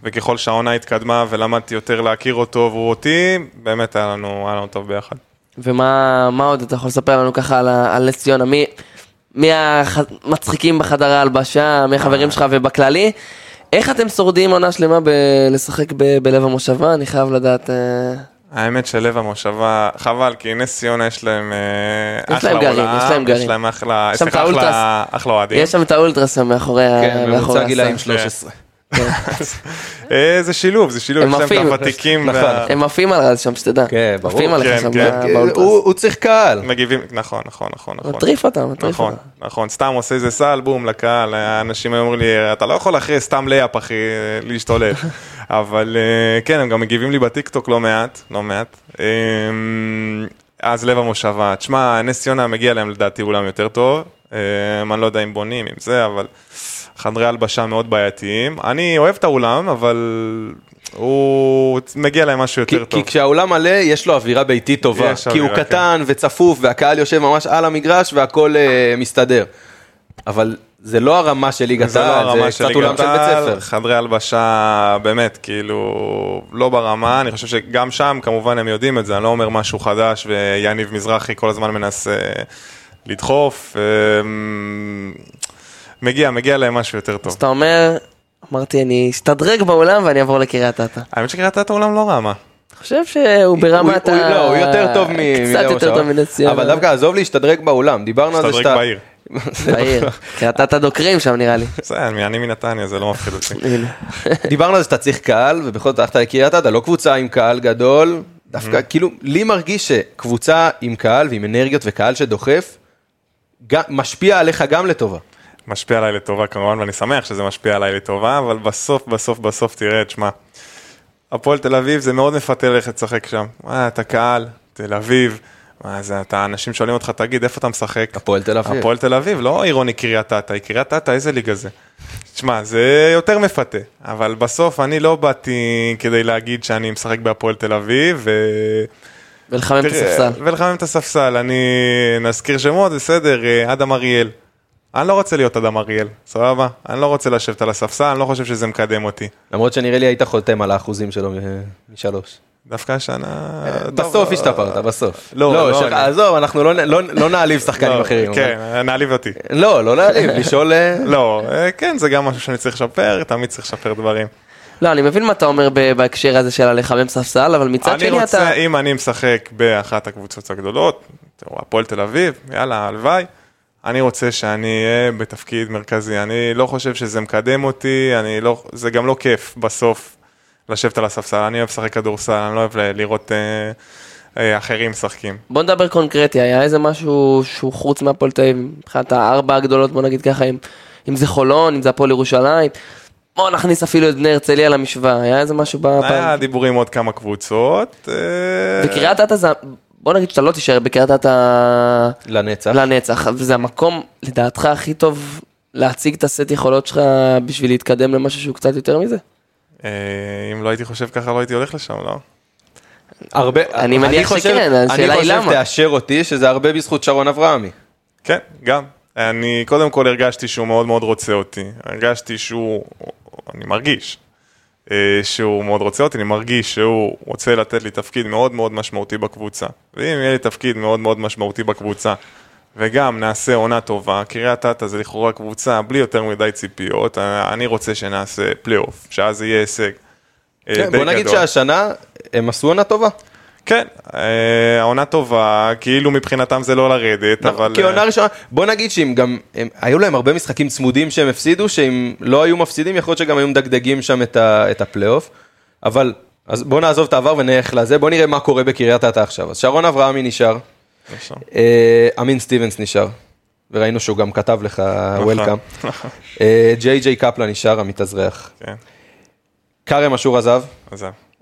וככל שהעונה התקדמה ולמדתי יותר להכיר אותו והוא אותי, באמת היה לנו, היה לנו טוב ביחד. ומה מה עוד אתה יכול לספר לנו ככה על, על נס ציונה? מי, מי המצחיקים בחדר ההלבשה, מי החברים שלך ובכללי? איך אתם שורדים עונה שלמה בלשחק ב- בלב המושבה? אני חייב לדעת. אה, האמת שלב המושבה, חבל, כי נס ציונה יש להם אה, יש להם גרעין, עולם, יש להם גרעין. יש להם אחלה, יש שם סליחה, את האולטרס. אחלה, אחלה אוהדים. יש שם את האולטרס מאחורי ה- כן, מאחורי ממוצע גילאים הסל. 13. אה, זה שילוב, זה שילוב, הם יש להם. את הוותיקים, נכון. הם עפים על רז שם, שתדע. כן, ברור. עפים עליך שם באולטרס. הוא צריך קהל. מגיבים, נכון, נכון, נכון, נכון. מטריף אותם, מטריף נכון, אותם. נכון, סתם עושה איזה סל, בום, לקהל, האנשים היו אומרים לי, אתה לא יכול אחרי סתם layup, אחי, להשתולל. אבל אה, כן, הם גם מגיבים לי בטיקטוק לא מעט, לא מעט. אה, אז לב המושבה, תשמע, נס ציונה מגיע להם לדעתי אולם יותר טוב, אה, אני לא יודע אם בונים עם זה, אבל חדרי הלבשה מאוד בעייתיים. אני אוהב את האולם, אבל הוא מגיע להם משהו כי, יותר טוב. כי כשהאולם מלא, יש לו אווירה ביתית טובה. כי הוא אווירה, קטן וצפוף, והקהל יושב ממש על המגרש, והכל אה, מסתדר. אבל זה לא הרמה של ליגת זה לא העל, זה קצת אולם של בית העל, ספר. חדרי הלבשה באמת כאילו לא ברמה, אני חושב שגם שם כמובן הם יודעים את זה, אני לא אומר משהו חדש ויניב מזרחי כל הזמן מנסה לדחוף, אמ, מגיע, מגיע להם משהו יותר טוב. אז אתה אומר, אמרתי, אני אשתדרג באולם ואני אעבור לקריית אתא. האמת שקריית אתא אולם לא רע, מה? אני חושב שהוא ברמת ה... לא, הוא יותר טוב מ... קצת יותר. טוב מנס ציונה. אבל דווקא עזוב להשתדרג באולם, דיברנו על זה שאתה... בעיר. בעיר. קריית אתא דוקרים שם נראה לי. בסדר, אני מנתניה, זה לא מפחיד אותי. דיברנו על זה שאתה צריך קהל, ובכל זאת הלכת לקריית אתא, לא קבוצה עם קהל גדול, דווקא Mm-hmm. כאילו, לי מרגיש שקבוצה עם קהל ועם אנרגיות וקהל שדוחף, משפיע עליך גם לטובה. משפיע עליי לטובה כמובן, ואני שמח שזה משפיע עליי לטובה, אבל בסוף, בסוף, בסוף תראה, תשמע, הפועל תל אביב זה מאוד מפתה ללכת לשחק שם. אה, אתה קהל, תל אביב, מה זה, אתה, אנשים שואלים אותך, תגיד, איפה אתה משחק? הפועל תל אביב. הפועל תל אביב, לא עירוני קריית אתא, היא קריית אתא, איזה ליגה זה? תשמע, זה יותר מפתה, אבל בסוף אני לא באתי כדי להגיד שאני משחק בהפועל תל אביב, ו... ולחמם את הספסל. ולחמם את הספסל, אני נזכיר שמות, בסדר, אה, אדם אריאל. אני לא רוצה להיות אדם אריאל, סבבה? אני לא רוצה לשבת על הספסל, אני לא חושב שזה מקדם אותי. למרות שנראה לי היית חותם על האחוזים שלו משלוש. דווקא השנה... טוב, בסוף אה, השתפרת, בסוף. לא, לא, אני- עזוב, אנחנו לא לא- לא נעליב שחקנים לא, אחרים. כן, נעליב אותי. לא, לא להעליב, לשאול... אה, לא, אה, כן, זה גם משהו שאני צריך לשפר, תמיד צריך לשפר דברים. לא, אני מבין מה אתה אומר בהקשר הזה של הלחמם ספסל, אבל מצד אני שני רוצה, אתה... אם אני משחק באחת הקבוצות הגדולות, הפועל תל אביב, יאללה, הלוואי. אני רוצה שאני אהיה בתפקיד מרכזי. אני לא חושב שזה מקדם אותי, אני לא, זה גם לא כיף בסוף לשבת על הספסל. אני אוהב לשחק כדורסל, אני לא אוהב לראות אה, אה, אחרים משחקים. בוא נדבר קונקרטי, היה איזה משהו שהוא חוץ מהפועל תל אביב, מבחינת הארבע הגדולות, בוא נגיד ככה, אם, אם זה חולון, אם זה הפועל ירושלים, בוא נכניס אפילו את בני הרצליה למשוואה, היה איזה משהו היה בפעם. דיבורים עוד כמה קבוצות. אה, וקריית אתא זה, בוא נגיד שאתה לא תישאר בקריית אתא לנצח. לנצח, וזה המקום לדעתך הכי טוב להציג את הסט יכולות שלך בשביל להתקדם למשהו שהוא קצת יותר מזה? אה, אם לא הייתי חושב ככה, לא הייתי הולך לשם, לא? הרבה, אני מניח חושב- שכן, השאלה היא אני למה. חושב, תאשר אותי, שזה הרבה בזכות שרון אברהמי. כן, גם. אני קודם כל הרגשתי שהוא מאוד מאוד רוצה אותי. הרגשתי שהוא, אני מרגיש שהוא מאוד רוצה אותי, אני מרגיש שהוא רוצה לתת לי תפקיד מאוד מאוד משמעותי בקבוצה. ואם יהיה לי תפקיד מאוד מאוד משמעותי בקבוצה, וגם נעשה עונה טובה, קריית אתא זה לכאורה קבוצה בלי יותר מדי ציפיות, אני רוצה שנעשה פלייאוף, שאז יהיה הישג. אה, כן, בוא נגיד גדול. שהשנה הם עשו עונה טובה. כן, אה, העונה טובה, כאילו מבחינתם זה לא לרדת, אבל... כי אה, עונה ראשונה, בוא נגיד שאם גם, הם, היו להם הרבה משחקים צמודים שהם הפסידו, שאם לא היו מפסידים, יכול להיות שגם היו מדגדגים שם את, ה, את הפלייאוף. אבל, אז בוא נעזוב את העבר ונלך לזה, בוא נראה מה קורה בקריית אתא עכשיו. אז שרון אברהמי נשאר, עכשיו. אה, אמין סטיבנס נשאר, וראינו שהוא גם כתב לך welcome. אה, ג'יי ג'יי קפלן נשאר, המתאזרח. כן, כרם אשור עזב.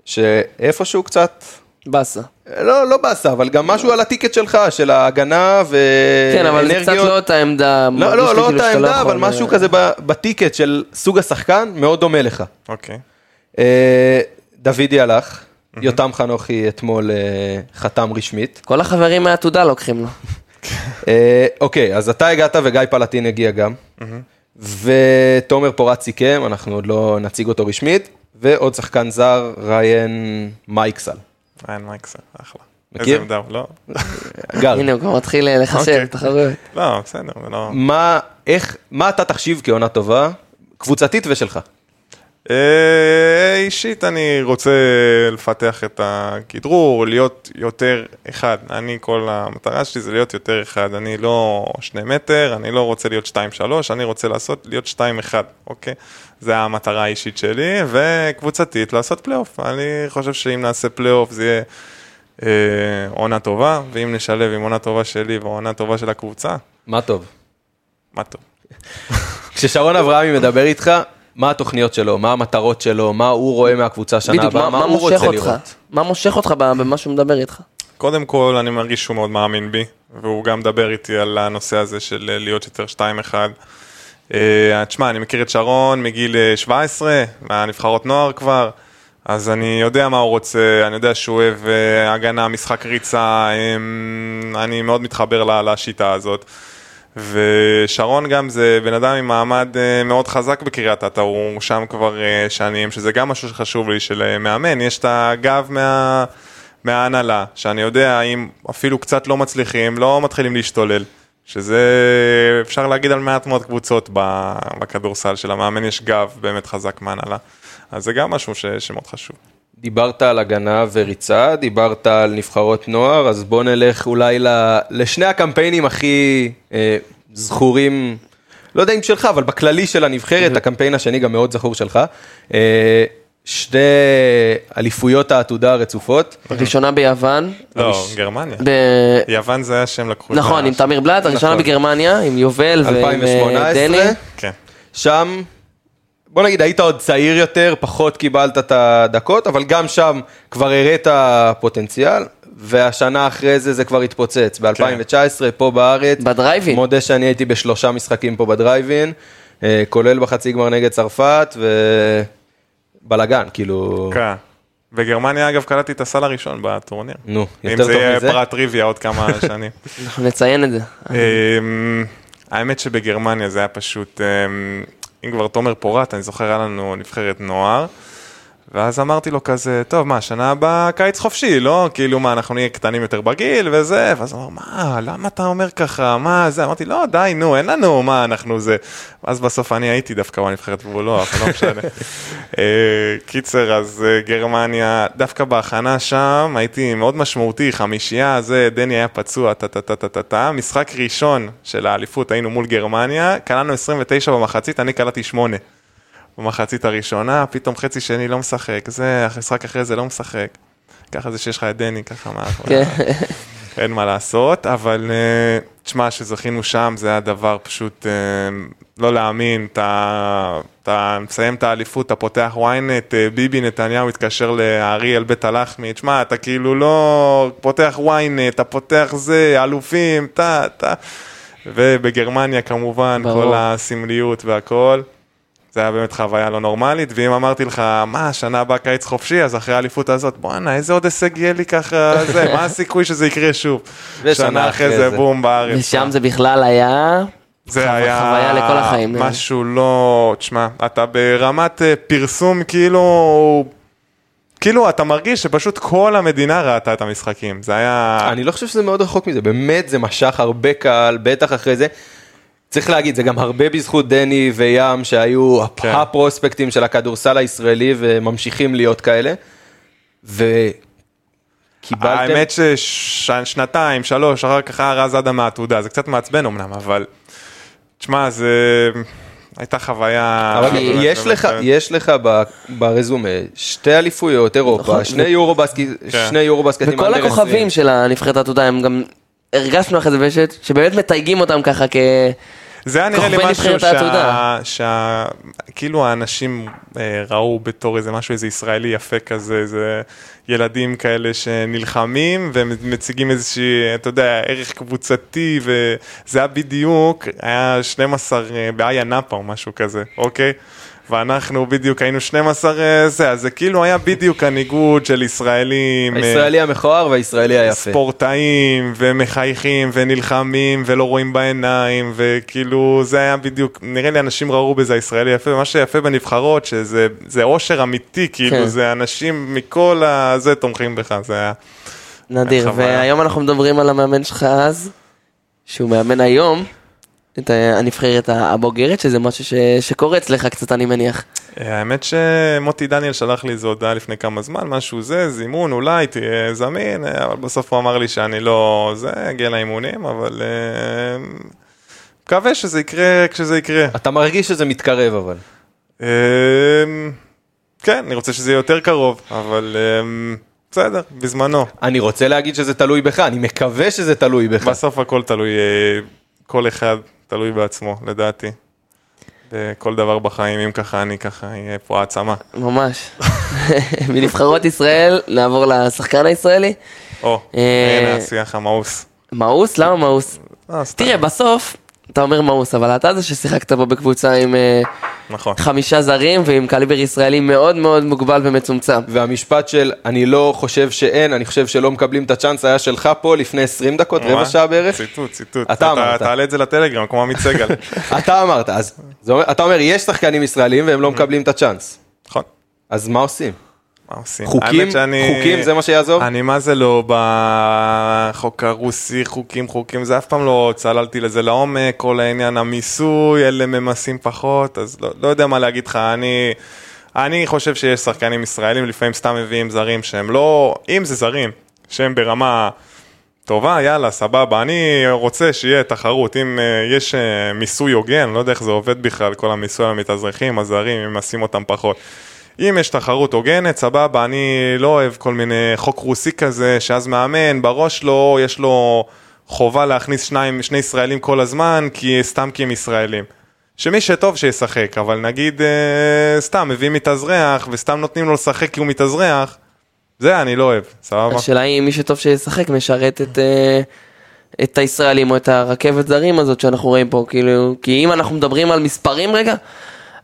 שאיפשהו קצת, באסה. לא, לא באסה, אבל גם משהו על הטיקט שלך, של ההגנה ואנרגיות. כן, אבל זה קצת לא אותה עמדה. לא, לא, לא כאילו אותה שאתה עמדה, אבל משהו אה, כזה ב- בטיקט של סוג השחקן, מאוד דומה לך. אוקיי. אה, דוידי הלך, יותם חנוכי אתמול אה, חתם רשמית. כל החברים מהעתודה לוקחים לו. אה, אוקיי, אז אתה הגעת וגיא פלטין הגיע גם. ותומר פורט סיכם, אנחנו עוד לא נציג אותו רשמית, ועוד שחקן זר, ריין מייקסל. ריין מייקסר, אחלה. מכיר? איזה עמדה, הוא? לא, גר. הנה, הוא כבר מתחיל לחשב אוקיי. תחרויות. לא, בסדר, זה לא... מה, איך, מה אתה תחשיב כעונה טובה, קבוצתית ושלך? אה, אישית אני רוצה לפתח את הכדרור, להיות יותר אחד. אני, כל המטרה שלי זה להיות יותר אחד. אני לא שני מטר, אני לא רוצה להיות שתיים שלוש, אני רוצה לעשות, להיות שתיים אחד, אוקיי? זה המטרה האישית שלי, וקבוצתית, לעשות פלייאוף. אני חושב שאם נעשה פלייאוף זה יהיה אה, עונה טובה, ואם נשלב עם עונה טובה שלי ועונה טובה של הקבוצה, מה טוב. מה טוב. כששרון אברהמי מדבר איתך, מה התוכניות שלו, מה המטרות שלו, מה הוא רואה מהקבוצה שנה הבאה, מה מה מה הוא מושך רוצה אותך? לראות. מה מושך אותך במה שהוא מדבר איתך? קודם כל, אני מרגיש שהוא מאוד מאמין בי, והוא גם מדבר איתי על הנושא הזה של להיות יותר 2-1. אה, תשמע, אני מכיר את שרון מגיל אה, 17, מהנבחרות נוער כבר, אז אני יודע מה הוא רוצה, אני יודע שהוא אוהב אה, הגנה, משחק ריצה, אה, אני מאוד מתחבר לשיטה הזאת. ושרון גם זה בן אדם עם מעמד אה, מאוד חזק בקריית אתא, הוא שם כבר אה, שנים, שזה גם משהו שחשוב לי, של אה, מאמן, יש את הגב מה... מההנהלה, שאני יודע אם אפילו קצת לא מצליחים, לא מתחילים להשתולל. שזה אפשר להגיד על מעט מאוד קבוצות בכדורסל, שלמאמן יש גב באמת חזק מההנהלה. אז זה גם משהו ש... שמאוד חשוב. דיברת על הגנה וריצה, דיברת על נבחרות נוער, אז בוא נלך אולי ל- לשני הקמפיינים הכי אה, זכורים, לא יודע אם שלך, אבל בכללי של הנבחרת, הקמפיין השני גם מאוד זכור שלך. אה, שתי אליפויות העתודה הרצופות. ראשונה ביוון, לא, גרמניה. ב- יוון זה היה שם לקחו. נכון, עם תמיר בלאט, הראשונה נכון. בגרמניה, עם יובל ועם אה, 2018, דני. כן. שם, בוא נגיד, היית עוד צעיר יותר, פחות קיבלת את הדקות, אבל גם שם כבר הראת פוטנציאל, והשנה אחרי זה זה כבר התפוצץ. ב-2019, פה בארץ. בדרייבין. מודה שאני הייתי בשלושה משחקים פה בדרייבין, אה, כולל בחצי גמר נגד צרפת, ובלאגן, כאילו... כן. בגרמניה אגב קלטתי את הסל הראשון בטורניר. נו, אם יותר זה טוב יהיה מזה? פרט טריוויה עוד כמה שנים. אנחנו נציין את זה. אמ, האמת שבגרמניה זה היה פשוט, אמ, אם כבר תומר פורט, אני זוכר היה לנו נבחרת נוער, ואז אמרתי לו כזה, טוב, מה, שנה הבאה קיץ חופשי, לא? כאילו, מה, אנחנו נהיה קטנים יותר בגיל וזה, ואז הוא אמר, מה, למה אתה אומר ככה, מה זה? אמרתי, לא, די, נו, אין לנו, מה, אנחנו זה. ואז בסוף אני הייתי דווקא בנבחרת והוא לא, אבל לא משנה. אה, קיצר, אז אה, גרמניה, דווקא בהכנה שם הייתי מאוד משמעותי, חמישייה, זה, דני היה פצוע, טה טה טה טה טה טה, משחק ראשון של האליפות, היינו מול גרמניה, קלענו 29 במחצית, אני קלעתי 8 במחצית הראשונה, פתאום חצי שני לא משחק, זה, המשחק אחרי זה לא משחק. ככה זה שיש לך את דני, ככה מה, כן. אין מה לעשות, אבל אה, תשמע, שזכינו שם, זה היה דבר פשוט אה, לא להאמין, אתה, אתה מסיים את האליפות, אתה פותח ynet, אה, ביבי נתניהו מתקשר לאריאל בית הלחמי, תשמע, אתה כאילו לא פותח ynet, אתה פותח זה, אלופים, אתה, אתה, ובגרמניה כמובן, ברור. כל הסמליות והכל. זה היה באמת חוויה לא נורמלית, ואם אמרתי לך, מה, שנה הבאה קיץ חופשי, אז אחרי האליפות הזאת, בואנה, איזה עוד הישג יהיה לי ככה, זה, מה הסיכוי שזה יקרה שוב? שנה אחרי זה, זה. בום, בארץ. ושם זה בכלל היה... זה חו- היה חוויה לכל החיים. משהו לא, תשמע, אתה ברמת אה, פרסום כאילו, כאילו אתה מרגיש שפשוט כל המדינה ראתה את המשחקים, זה היה, אני לא חושב שזה מאוד רחוק מזה, באמת זה משך הרבה קהל, בטח אחרי זה. צריך להגיד, זה גם הרבה בזכות דני וים שהיו כן. הפרוספקטים של הכדורסל הישראלי וממשיכים להיות כאלה. וקיבלתם, האמת ששנתיים, שלוש, אחר כך היה רז אדם מהעתודה, זה קצת מעצבן אמנם, אבל, תשמע, זה הייתה חוויה... אבל באמת, יש לך. יש לך ברזומה שתי אליפויות אירופה, נכון. שני יורובסקי, כן. שני יורובסקטים וכל הכוכבים 20. של הנבחרת העתודה הם גם... הרגשנו אחרי זה בשת, שבאמת מתייגים אותם ככה כ... זה היה נראה לי משהו שה... שה... כאילו האנשים אה, ראו בתור איזה משהו, איזה ישראלי יפה כזה, איזה ילדים כאלה שנלחמים ומציגים איזושהי, אתה יודע, ערך קבוצתי, וזה היה בדיוק, היה 12 אה, באיה נאפה או משהו כזה, אוקיי? ואנחנו בדיוק היינו 12 אה, זה, אז זה כאילו היה בדיוק הניגוד של ישראלים. אה, הישראלי המכוער והישראלי היפה. ספורטאים ומחייכים ונלחמים ולא רואים בעיניים וכאילו זה היה בדיוק, נראה לי אנשים ראו בזה הישראלי יפה, ומה שיפה בנבחרות שזה זה אושר אמיתי, כאילו כן. זה אנשים מכל הזה תומכים בך, זה היה... נדיר. והיום אנחנו מדברים על המאמן שלך אז, שהוא מאמן היום, את הנבחרת הבוגרת, שזה משהו ש- שקורה אצלך קצת, אני מניח. האמת שמוטי דניאל שלח לי איזו הודעה לפני כמה זמן, משהו זה, זימון אולי, תהיה זמין, אה, אבל בסוף הוא אמר לי שאני לא זה, אגיע לאימונים, אבל אה, מקווה שזה יקרה כשזה יקרה. אתה מרגיש שזה מתקרב אבל. אה, כן, אני רוצה שזה יהיה יותר קרוב, אבל אה, בסדר, בזמנו. אני רוצה להגיד שזה תלוי בך, אני מקווה שזה תלוי בך. בסוף הכל תלוי, אה, כל אחד תלוי בעצמו, לדעתי. בכל דבר בחיים, אם ככה אני ככה, יהיה פה העצמה. ממש. מנבחרות ישראל, נעבור לשחקן הישראלי. או, אה, הנה השיח המאוס. מאוס? למה מאוס? אה. תראה, בסוף, אתה אומר מאוס, אבל אתה זה ששיחקת פה בקבוצה עם אה, נכון. חמישה זרים ועם קליבר ישראלי מאוד מאוד מוגבל ומצומצם. והמשפט של אני לא חושב שאין, אני חושב שלא מקבלים את הצ'אנס היה שלך פה לפני 20 דקות, רבע? שעה בערך. ציטוט, ציטוט. אתה אמרת. תעלה את זה לטלגרם, כמו עמית סגל. אתה אמרת, אז אתה אומר יש שחקנים ישראלים והם לא מקבלים את הצ'אנס. נכון. אז מה עושים? מה עושים? חוקים? שאני- חוקים זה מה שיעזור? אני מה זה לא בחוק הרוסי, חוקים, חוקים, זה אף פעם לא צללתי לזה לעומק, כל העניין המיסוי, אלה ממסים פחות, אז לא, לא יודע מה להגיד לך, אני, אני חושב שיש שחקנים ישראלים, לפעמים סתם מביאים זרים שהם לא, אם זה זרים, שהם ברמה טובה, יאללה, סבבה, אני רוצה שיהיה תחרות, אם uh, יש uh, מיסוי הוגן, לא יודע איך זה עובד בכלל, כל המיסוי על המתאזרחים, הזרים, אם נשים אותם פחות. אם יש תחרות הוגנת, סבבה, אני לא אוהב כל מיני חוק רוסי כזה, שאז מאמן, בראש לו, יש לו חובה להכניס שניים, שני ישראלים כל הזמן, כי סתם כי הם ישראלים. שמי שטוב שישחק, אבל נגיד אה, סתם מביאים מתאזרח, וסתם נותנים לו לשחק כי הוא מתאזרח, זה אני לא אוהב, סבבה? השאלה היא אם מי שטוב שישחק משרת את, אה, את הישראלים או את הרכבת זרים הזאת שאנחנו רואים פה, כאילו, כי אם אנחנו מדברים על מספרים רגע,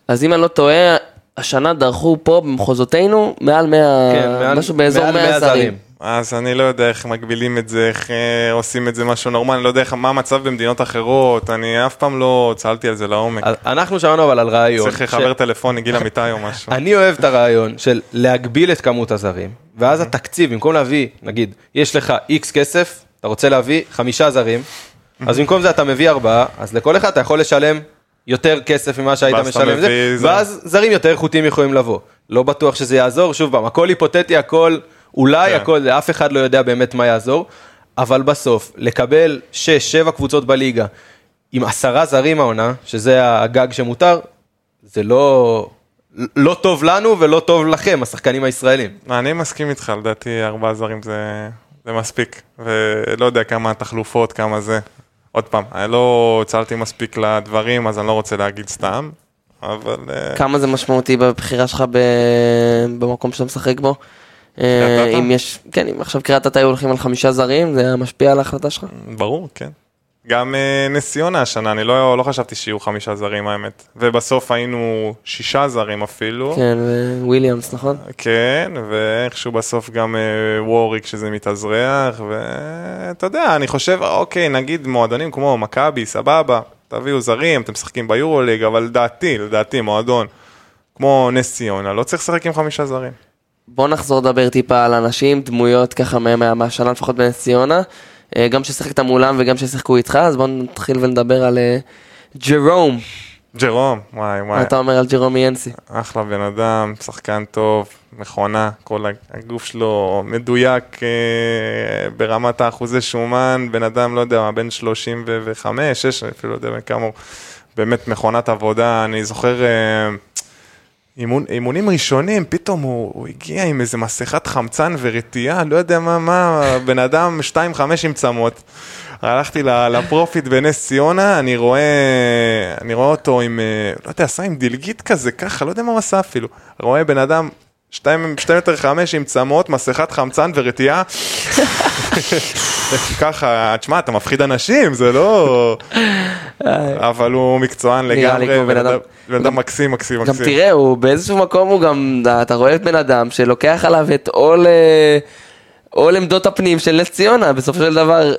אז אם אני לא טועה, השנה דרכו פה במחוזותינו מעל 100, כן, מעל- משהו באזור מעל 100 זרים. אז אני לא יודע איך מגבילים את זה, איך אה, עושים את זה משהו נורמלי, אני לא יודע איך, מה המצב במדינות אחרות, אני אף פעם לא צללתי על זה לעומק. אז אנחנו שמענו אבל על רעיון. צריך ש- לחבר טלפוני, גיל אמיתי או משהו. אני אוהב את הרעיון של להגביל את כמות הזרים, ואז התקציב, במקום להביא, נגיד, יש לך איקס כסף, אתה רוצה להביא חמישה זרים, אז במקום זה אתה מביא ארבעה, אז לכל אחד אתה יכול לשלם יותר כסף ממה שהיית משלם, זה, זר. ואז זרים יותר איכותיים יכולים לבוא. לא בטוח שזה יעזור, שוב פעם, הכל היפותטי, הכל, אולי כן. הכל, אף אחד לא יודע באמת מה יעזור, אבל בסוף, לקבל 6-7 קבוצות בליגה עם עשרה זרים העונה, שזה הגג שמותר, זה לא, לא טוב לנו ולא טוב לכם, השחקנים הישראלים. אני מסכים איתך, לדעתי ארבעה זרים זה, זה מספיק, ולא יודע כמה התחלופות, כמה זה. עוד פעם, אני לא צללתי מספיק לדברים, אז אני לא רוצה להגיד סתם, אבל... אה, כמה זה משמעותי בבחירה שלך ב... במקום שאתה משחק בו? אה? אם יש, כן, אם עכשיו קריית אתא היו הולכים על חמישה זרים, זה משפיע על ההחלטה שלך? ברור, כן. גם אה, נס ציונה השנה, אני לא, לא חשבתי שיהיו חמישה זרים האמת. ובסוף היינו שישה זרים אפילו. כן, וויליאמס, נכון? כן, ואיכשהו בסוף גם אה, ווריק שזה מתאזרח, ואתה יודע, אני חושב, אוקיי, נגיד מועדונים כמו מכבי, סבבה, תביאו זרים, אתם משחקים ביורוליג, אבל לדעתי, לדעתי, מועדון כמו נס ציונה, לא צריך לשחק עם חמישה זרים. בוא נחזור לדבר טיפה על אנשים, דמויות ככה מה- מה- מהשנה לפחות בנס ציונה, גם ששיחקת מולם וגם ששיחקו איתך, אז בוא נתחיל ונדבר על אה, ג'רום, ג'רום, וואי מה וואי, אתה אומר על ג'רום ינסי? אחלה בן אדם, שחקן טוב, מכונה, כל הגוף שלו מדויק אה, ברמת האחוזי שומן, בן אדם, לא יודע, מה, בן 35, 6, אפילו לא יודע כמה הוא, באמת מכונת עבודה, אני זוכר אה, אימון, אימונים ראשונים, פתאום הוא, הוא הגיע עם איזה מסכת חמצן ורתיעה, לא יודע מה, מה, בן אדם 2-5 עם צמות. הלכתי לפרופיט בנס ציונה, אני רואה, אני רואה אותו עם, אה, לא יודע, עשה עם דלגית כזה, ככה, לא יודע מה הוא עשה אפילו. רואה בן אדם, 2 מטר 5 עם צמות, מסכת חמצן ורתיעה. ככה, תשמע, אתה מפחיד אנשים, זה לא... אבל הוא מקצוען לגמרי, בן אדם- אדם מקסים, מקסים, גם מקסים. תראה, הוא באיזשהו מקום הוא גם, אתה רואה את בן אדם שלוקח עליו את עול, אה, עול עמדות הפנים של נס ציונה, בסופו של דבר,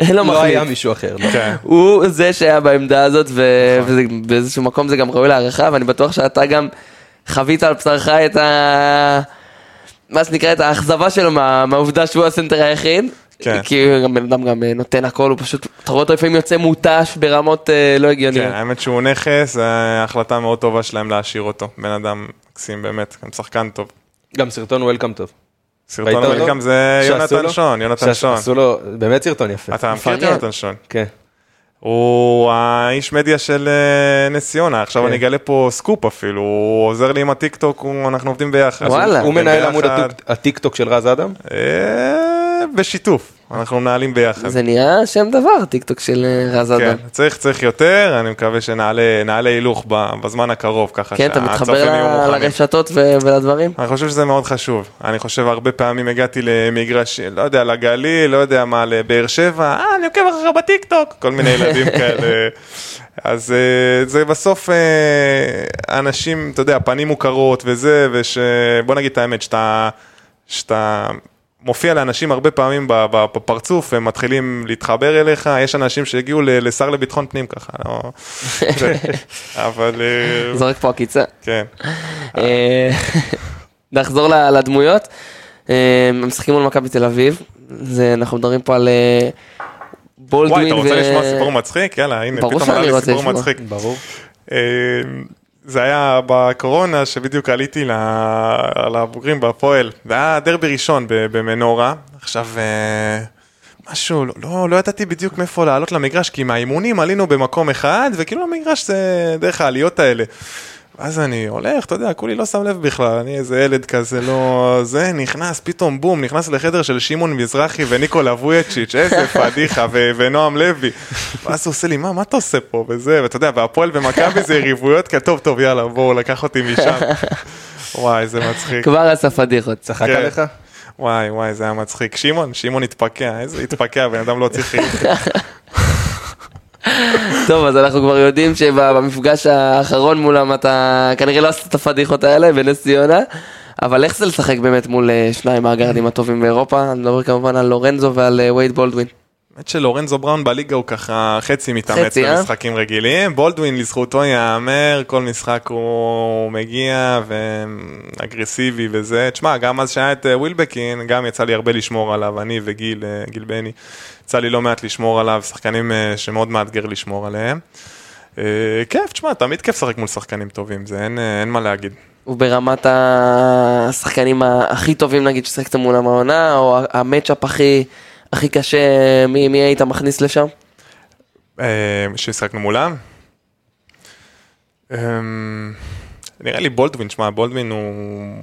אין לו לא היה מחליף. מישהו אחר. לא. כן. הוא זה שהיה בעמדה הזאת, ובאיזשהו מקום זה גם ראוי להערכה, ואני בטוח שאתה גם חווית על בשרך את ה... מה שנקרא, את האכזבה שלו מה- מהעובדה שהוא הסנטר היחיד. כן. כי גם בן אדם גם אה, נותן הכל, הוא פשוט, אתה רואה אותו לפעמים יוצא מותש ברמות אה, לא הגיוניות. כן, האמת שהוא נכס, זו החלטה מאוד טובה שלהם להשאיר אותו. בן אדם מקסים באמת, גם שחקן טוב. גם סרטון welcome טוב. סרטון? welcome זה יונתן לו? שון, יונתן שון. שעשו לו, באמת סרטון יפה. אתה מכיר את מפרגן. יונתן שון? כן. הוא האיש מדיה של אה, נס ציונה, עכשיו כן. אני אגלה פה סקופ אפילו, הוא עוזר לי עם הטיקטוק, הוא- אנחנו עובדים ביחד. וואלה. הוא עובדים מנהל עמוד ביחד. הטוק- הטיק טוק של רז אדם? אה, בשיתוף, אנחנו מנהלים ביחד. זה נהיה שם דבר, טיקטוק של אה, רז כן, אדם. צריך, צריך יותר, אני מקווה שנעלה נעלה הילוך בזמן הקרוב, ככה כן, אתה מתחבר. לרשתות ולדברים? אני חושב שזה מאוד חשוב. אני חושב הרבה פעמים הגעתי למגרש, לא יודע, לגליל, לא יודע מה, לבאר שבע, אה, אני עוקב אחריך בטיקטוק, כל מיני ילדים כאלה. אז אה, זה בסוף אה, אנשים, אתה יודע, פנים מוכרות וזה, ושבוא נגיד את האמת, שאתה, שאתה מופיע לאנשים הרבה פעמים ב- ב- בפרצוף, הם מתחילים להתחבר אליך, יש אנשים שהגיעו ל- לשר לביטחון פנים ככה, לא... זה- אבל אה, זורק פה עקיצה. כן. אה, נחזור ל- לדמויות. אה, הם משחקים מול מכבי תל אביב. זה, אנחנו מדברים פה על בולדווין. וואי, אתה רוצה ו- לשמוע סיפור מצחיק? יאללה, הנה, פתאום עלה לי סיפור. מצחיק. ברור. זה היה בקורונה, שבדיוק עליתי לבוגרים בהפועל. זה היה דרבי ראשון במנורה. עכשיו, אה, משהו, לא, לא, לא ידעתי בדיוק מאיפה לעלות למגרש, כי מהאימונים עלינו במקום אחד, וכאילו המגרש זה דרך העליות האלה. ואז אני הולך, אתה יודע, כולי לא שם לב בכלל, אני איזה ילד כזה, לא... זה, נכנס, פתאום בום, נכנס לחדר של שמעון מזרחי וניקולה וויצ'יץ', איזה פדיחה, ו- ונועם לוי. ואז הוא עושה לי, מה, מה אתה עושה פה? וזה, ואתה יודע, והפועל ומכבי זה יריבויות, כי טוב, טוב, יאללה, בואו, לקח אותי משם. וואי, איזה מצחיק. כבר עשה פדיחות. צחק כן. עליך? וואי, וואי, זה היה מצחיק. שמעון, שמעון התפקע, איזה התפקע, בן אדם לא צריך... טוב, אז אנחנו כבר יודעים שבמפגש האחרון מולם אתה כנראה לא עשית את הפדיחות האלה בנס ציונה, אבל איך זה לשחק באמת מול אה, שניים מהגארדים הטובים באירופה? אני מדבר כמובן על לורנזו ועל אה, וייד בולדווין. האמת שלורנזו בראון בליגה הוא ככה חצי מתאמץ אה? במשחקים רגילים. בולדווין לזכותו ייאמר, כל משחק הוא מגיע ואגרסיבי וזה. תשמע, גם אז שהיה את אה, ווילבקין, גם יצא לי הרבה לשמור עליו, אני וגיל, אה, גיל בני, יצא לי לא מעט לשמור עליו, שחקנים אה, שמאוד מאתגר לשמור עליהם. אה, כיף, תשמע, תמיד כיף לשחק מול שחקנים טובים, זה אין, אה, אין מה להגיד. הוא ברמת השחקנים הכי טובים נגיד ששיחקת מולם העונה, או המצ'אפ הכי, הכי קשה, מי, מי היית מכניס לשם? אה, שהשחקנו מולם. אה, נראה לי בולדווין, שמע, בולדווין הוא,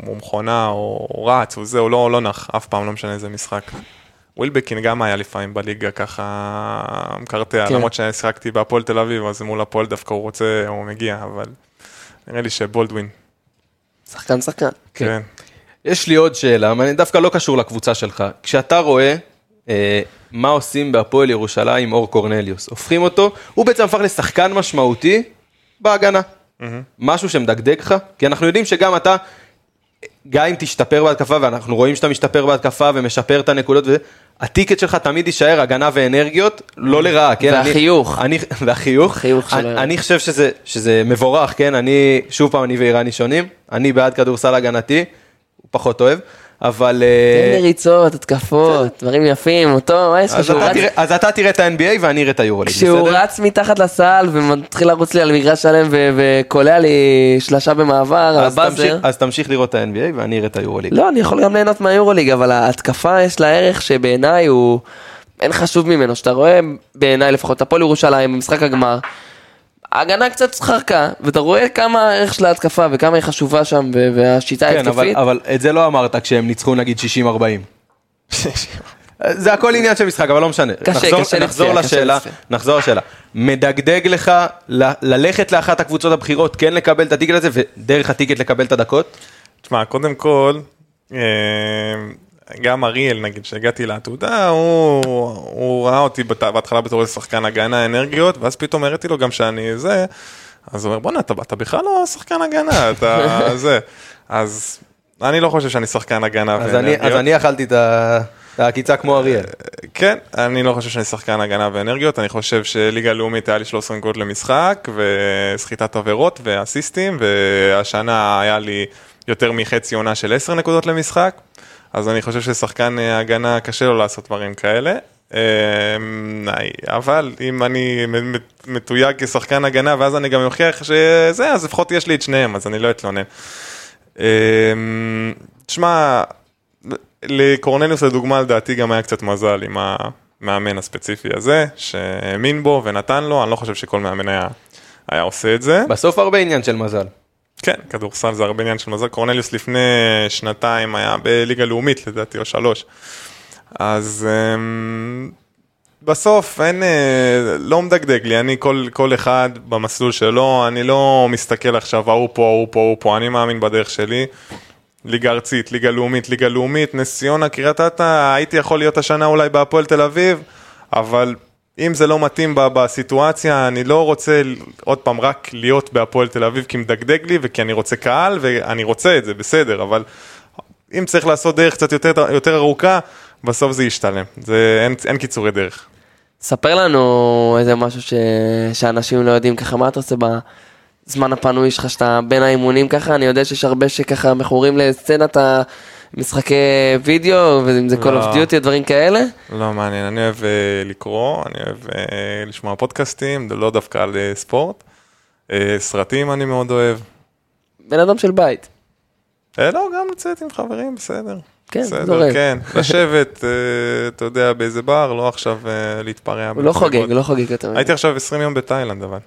הוא מכונה, הוא, הוא רץ, הוא זה, הוא לא, לא נח, אף פעם, לא משנה איזה משחק. ווילבקין גם היה לפעמים בליגה ככה מקרטע, כן. למרות ששיחקתי בהפועל תל אביב, אז מול הפועל דווקא הוא רוצה, הוא מגיע, אבל נראה לי שבולדווין, שחקן שחקן. כן. יש לי עוד שאלה, אבל דווקא לא קשור לקבוצה שלך. כשאתה רואה אה, מה עושים בהפועל ירושלים עם אור קורנליוס, הופכים אותו, הוא בעצם הפך לשחקן משמעותי בהגנה. משהו שמדגדג לך, כי אנחנו יודעים שגם אתה, גם אם תשתפר בהתקפה, ואנחנו רואים שאתה משתפר בהתקפה ומשפר את הנקודות וזה, הטיקט שלך תמיד יישאר הגנה ואנרגיות, לא לרעה, כן? אני- והחיוך. אני, והחיוך. החיוך שלו. אני, אני חושב שזה, שזה מבורך, כן? אני, שוב פעם, אני ואיראני שונים, אני בעד כדורסל הגנתי, הוא פחות אוהב, אבל... אה, תן לי ריצות, התקפות, דברים יפים, אותו, מה יש לך אז שהוא אתה, רץ? אז אתה תראה את ה-NBA ואני אראה את היורוליג, כשהוא בסדר? רץ מתחת לסל ומתחיל לרוץ לי על מגרש שלם וקולע לי שלשה במעבר. אז תמשיך לראות את ה-NBA ואני אראה את היורוליג. לא, אני יכול גם ליהנות מהיורוליג, אבל ההתקפה יש לה ערך שבעיניי הוא... אין חשוב ממנו, שאתה רואה בעיניי לפחות הפועל ירושלים במשחק הגמר, ההגנה קצת חרקה, ואתה רואה כמה הערך של ההתקפה וכמה היא חשובה שם, והשיטה כן, אבל, ההתקפית. אבל את זה לא אמרת כשהם ניצחו נגיד 60-40. זה הכל עניין של משחק, אבל לא משנה. קשה, נחזור, קשה נחזור לצפייה, קשה לשאלה, לצפייה. נחזור לשאלה. מדגדג לך ל- ללכת לאחת הקבוצות הבכירות, כן לקבל את הטיקט הזה, ודרך הטיקט לקבל את הדקות? תשמע, קודם כל, אה, גם אריאל, נגיד, שהגעתי לעתודה, הוא, הוא ראה אותי בהתחלה בתור איזה שחקן הגנה אנרגיות, ואז פתאום הראיתי לו גם שאני זה, אז הוא אומר, בואנה, אתה, אתה בכלל לא שחקן הגנה, אתה זה. אז אני לא חושב שאני שחקן הגנה אז אני, ואנרגיות. אז אני אכלתי את ה- העקיצה כמו אריאל. כן, אני לא חושב שאני שחקן הגנה ואנרגיות, אני חושב שליגה לאומית היה לי 13 נקודות למשחק, וסחיטת עבירות ואסיסטים, והשנה היה לי יותר מחצי עונה של 10 נקודות למשחק, אז אני חושב ששחקן אה, הגנה קשה לו לעשות דברים כאלה. אה, אבל אם אני מתויג כשחקן הגנה ואז אני גם אוכיח שזה, אז לפחות יש לי את שניהם, אז אני לא אתלונן. אה, תשמע, לקורנליוס לדוגמה לדעתי גם היה קצת מזל עם המאמן הספציפי הזה, שהאמין בו ונתן לו, אני לא חושב שכל מאמן היה, היה עושה את זה. בסוף הרבה עניין של מזל. כן, כדורסל זה הרבה עניין של מזל. קורנליוס לפני שנתיים היה בליגה לאומית לדעתי, או שלוש. אז אמ, בסוף אין, אה, לא מדגדג לי, אני כל, כל אחד במסלול שלו, אני לא מסתכל עכשיו ההוא פה, ההוא פה, ההוא פה, אני מאמין בדרך שלי. ליגה ארצית, ליגה לאומית, ליגה לאומית, נס ציונה, קריית אתא, הייתי יכול להיות השנה אולי בהפועל תל אביב, אבל אם זה לא מתאים בסיטואציה, אני לא רוצה עוד פעם רק להיות בהפועל תל אביב כי מדגדג לי וכי אני רוצה קהל ואני רוצה את זה, בסדר, אבל אם צריך לעשות דרך קצת יותר, יותר ארוכה, בסוף זה ישתלם, זה, אין, אין קיצורי דרך. ספר לנו איזה משהו ש... שאנשים לא יודעים ככה, מה אתה עושה בזמן הפנוי שלך, שאתה בין האימונים ככה, אני יודע שיש הרבה שככה מכורים לסצנת המשחקי וידאו, ואם זה Call לא. of Duty, דברים כאלה. לא מעניין, אני אוהב אה, לקרוא, אני אוהב אה, לשמוע פודקאסטים, לא דווקא על אה, ספורט. סרטים אני מאוד אוהב. בן אדם של בית. לא, גם לצאת עם חברים, בסדר. כן, בסדר, זורם. כן, לשבת, אתה יודע, באיזה בר, לא עכשיו להתפרע. הוא לא. חוגג, הוא לא חוגג יותר. הייתי עכשיו 20 יום בתאילנד, אבל.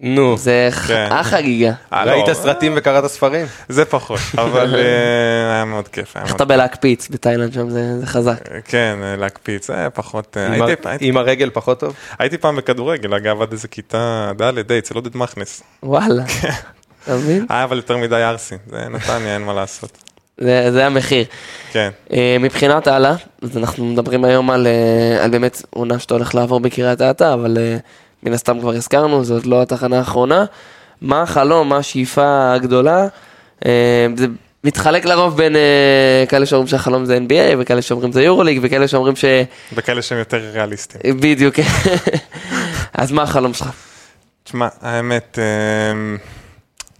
נו, זה כן. החגיגה. אה, לא, ראית אה, סרטים וקראת ספרים? זה פחות, אבל אה, היה מאוד כיף. איך אתה בלהקפיץ בתאילנד שם, זה זה חזק. כיף. כן, אה, להקפיץ, זה היה פחות... אה, עם הרגל פחות טוב? הייתי פעם בכדורגל, אגב, עד איזה כיתה ד' אצל עודד מכנס. וואלה. אתה מבין? היה אבל יותר מדי ערסי, זה נתניה, אין מה לעשות. זה זה המחיר. כן. אה, מבחינת הלאה, אז אנחנו מדברים היום על, אה, על באמת עונה שאתה הולך לעבור בקריית אתא, אבל אה, מן הסתם כבר הזכרנו, זאת לא התחנה האחרונה. מה החלום, מה השאיפה הגדולה? אה, זה מתחלק לרוב בין אה, כאלה שאומרים שהחלום זה NBA, וכאלה שאומרים זה יורוליג, וכאלה שאומרים ש... וכאלה שהם יותר ריאליסטיים. בדיוק. אז מה החלום שלך? תשמע, האמת, אה,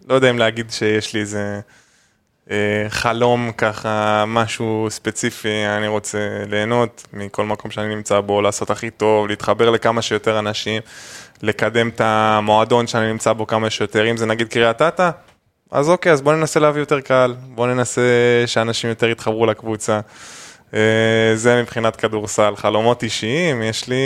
לא יודע אם להגיד שיש לי איזה חלום ככה, משהו ספציפי, אני רוצה ליהנות מכל מקום שאני נמצא בו, לעשות הכי טוב, להתחבר לכמה שיותר אנשים, לקדם את המועדון שאני נמצא בו כמה שיותר, אם זה נגיד קריית אתא, אז אוקיי, אז בוא ננסה להביא יותר קהל, בוא ננסה שאנשים יותר יתחברו לקבוצה. אה, זה מבחינת כדורסל, חלומות אישיים, יש לי,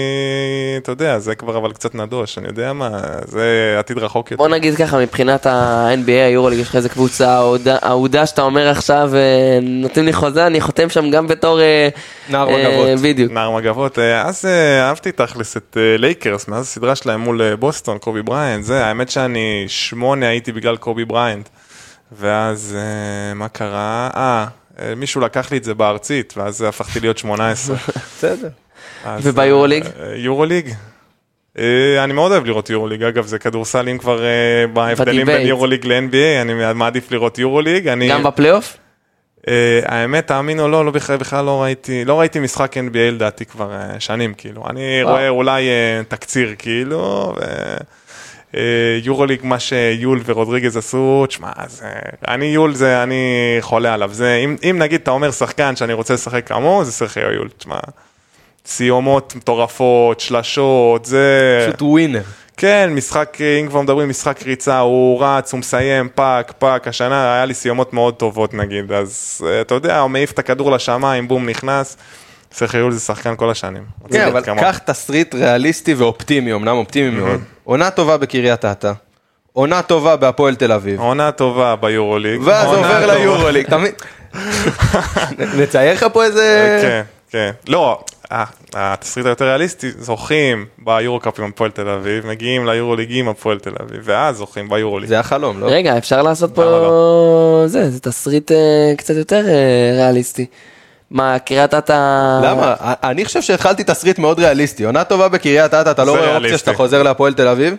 אתה יודע, זה כבר אבל קצת נדוש, אני יודע מה, זה עתיד רחוק יותר. בוא נגיד ככה, מבחינת ה-NBA, היורוליג, יש לך איזה קבוצה אהודה- שאתה אומר עכשיו, אה, נותנים לי חוזה, אני חותם שם גם בתור... אה, נער אה, מגבות. בדיוק. נער מגבות, אז אה, אהבתי תכלס את לייקרס, מאז הסדרה שלהם מול בוסטון, קובי בריינד, זה, האמת שאני שמונה הייתי בגלל קובי בריינד, ואז מה קרה? אה, מישהו לקח לי את זה בארצית, ואז הפכתי להיות 18. בסדר. וביורוליג? אה, יורוליג? אה, אני מאוד אוהב לראות יורוליג, אגב זה כדורסל אם כבר אה, בהבדלים בין. יורוליג ל-NBA, אני מעדיף לראות יורוליג, אני... גם בפלייאוף? אה, האמת, תאמין או לא, לא בכלל, לא ראיתי, לא ראיתי משחק NBA לדעתי כבר אה, שנים, כאילו. אני. רואה אולי אה, תקציר, כאילו, ו... אה, יורוליג, מה שיול ורודריגז עשו, תשמע, זה... אני יול זה, אני חולה עליו. זה, אם, אם נגיד אתה אומר שחקן שאני רוצה לשחק כמוהו, זה סרחיו יול, תשמע. סיומות מטורפות, שלשות, זה... פשוט ווינר. כן, משחק, אם כבר מדברים משחק ריצה, הוא רץ, הוא מסיים, פאק, פאק, השנה היה לי סיומות מאוד טובות נגיד, אז אה, אתה יודע, הוא מעיף את הכדור לשמיים, בום, נכנס. סרחיול זה שחקן כל השנים. כן, אבל. קח תסריט ריאליסטי ואופטימי, אמנם אופטימי מאוד. עונה טובה בקריית אתא, עונה טובה בהפועל תל אביב, עונה טובה ביורוליג. ואז עובר ליורוליג, מבין? נצייר לך פה איזה... כן, כן. לא, ה- התסריט היותר ריאליסטי, זוכים ביורוקאפ עם הפועל תל אביב, מגיעים ליורוליג עם הפועל תל אביב, ואז זוכים ביורוליג. זה החלום, לא? רגע, אפשר לעשות פה... זה, זה תסריט אה, קצת יותר אה, ריאליסטי. מה, קריית אתא... למה? אני חושב שהתחלתי תסריט מאוד ריאליסטי. עונה טובה בקריית אתא, אתה לא רואה אופציה. שאתה חוזר להפועל תל אביב?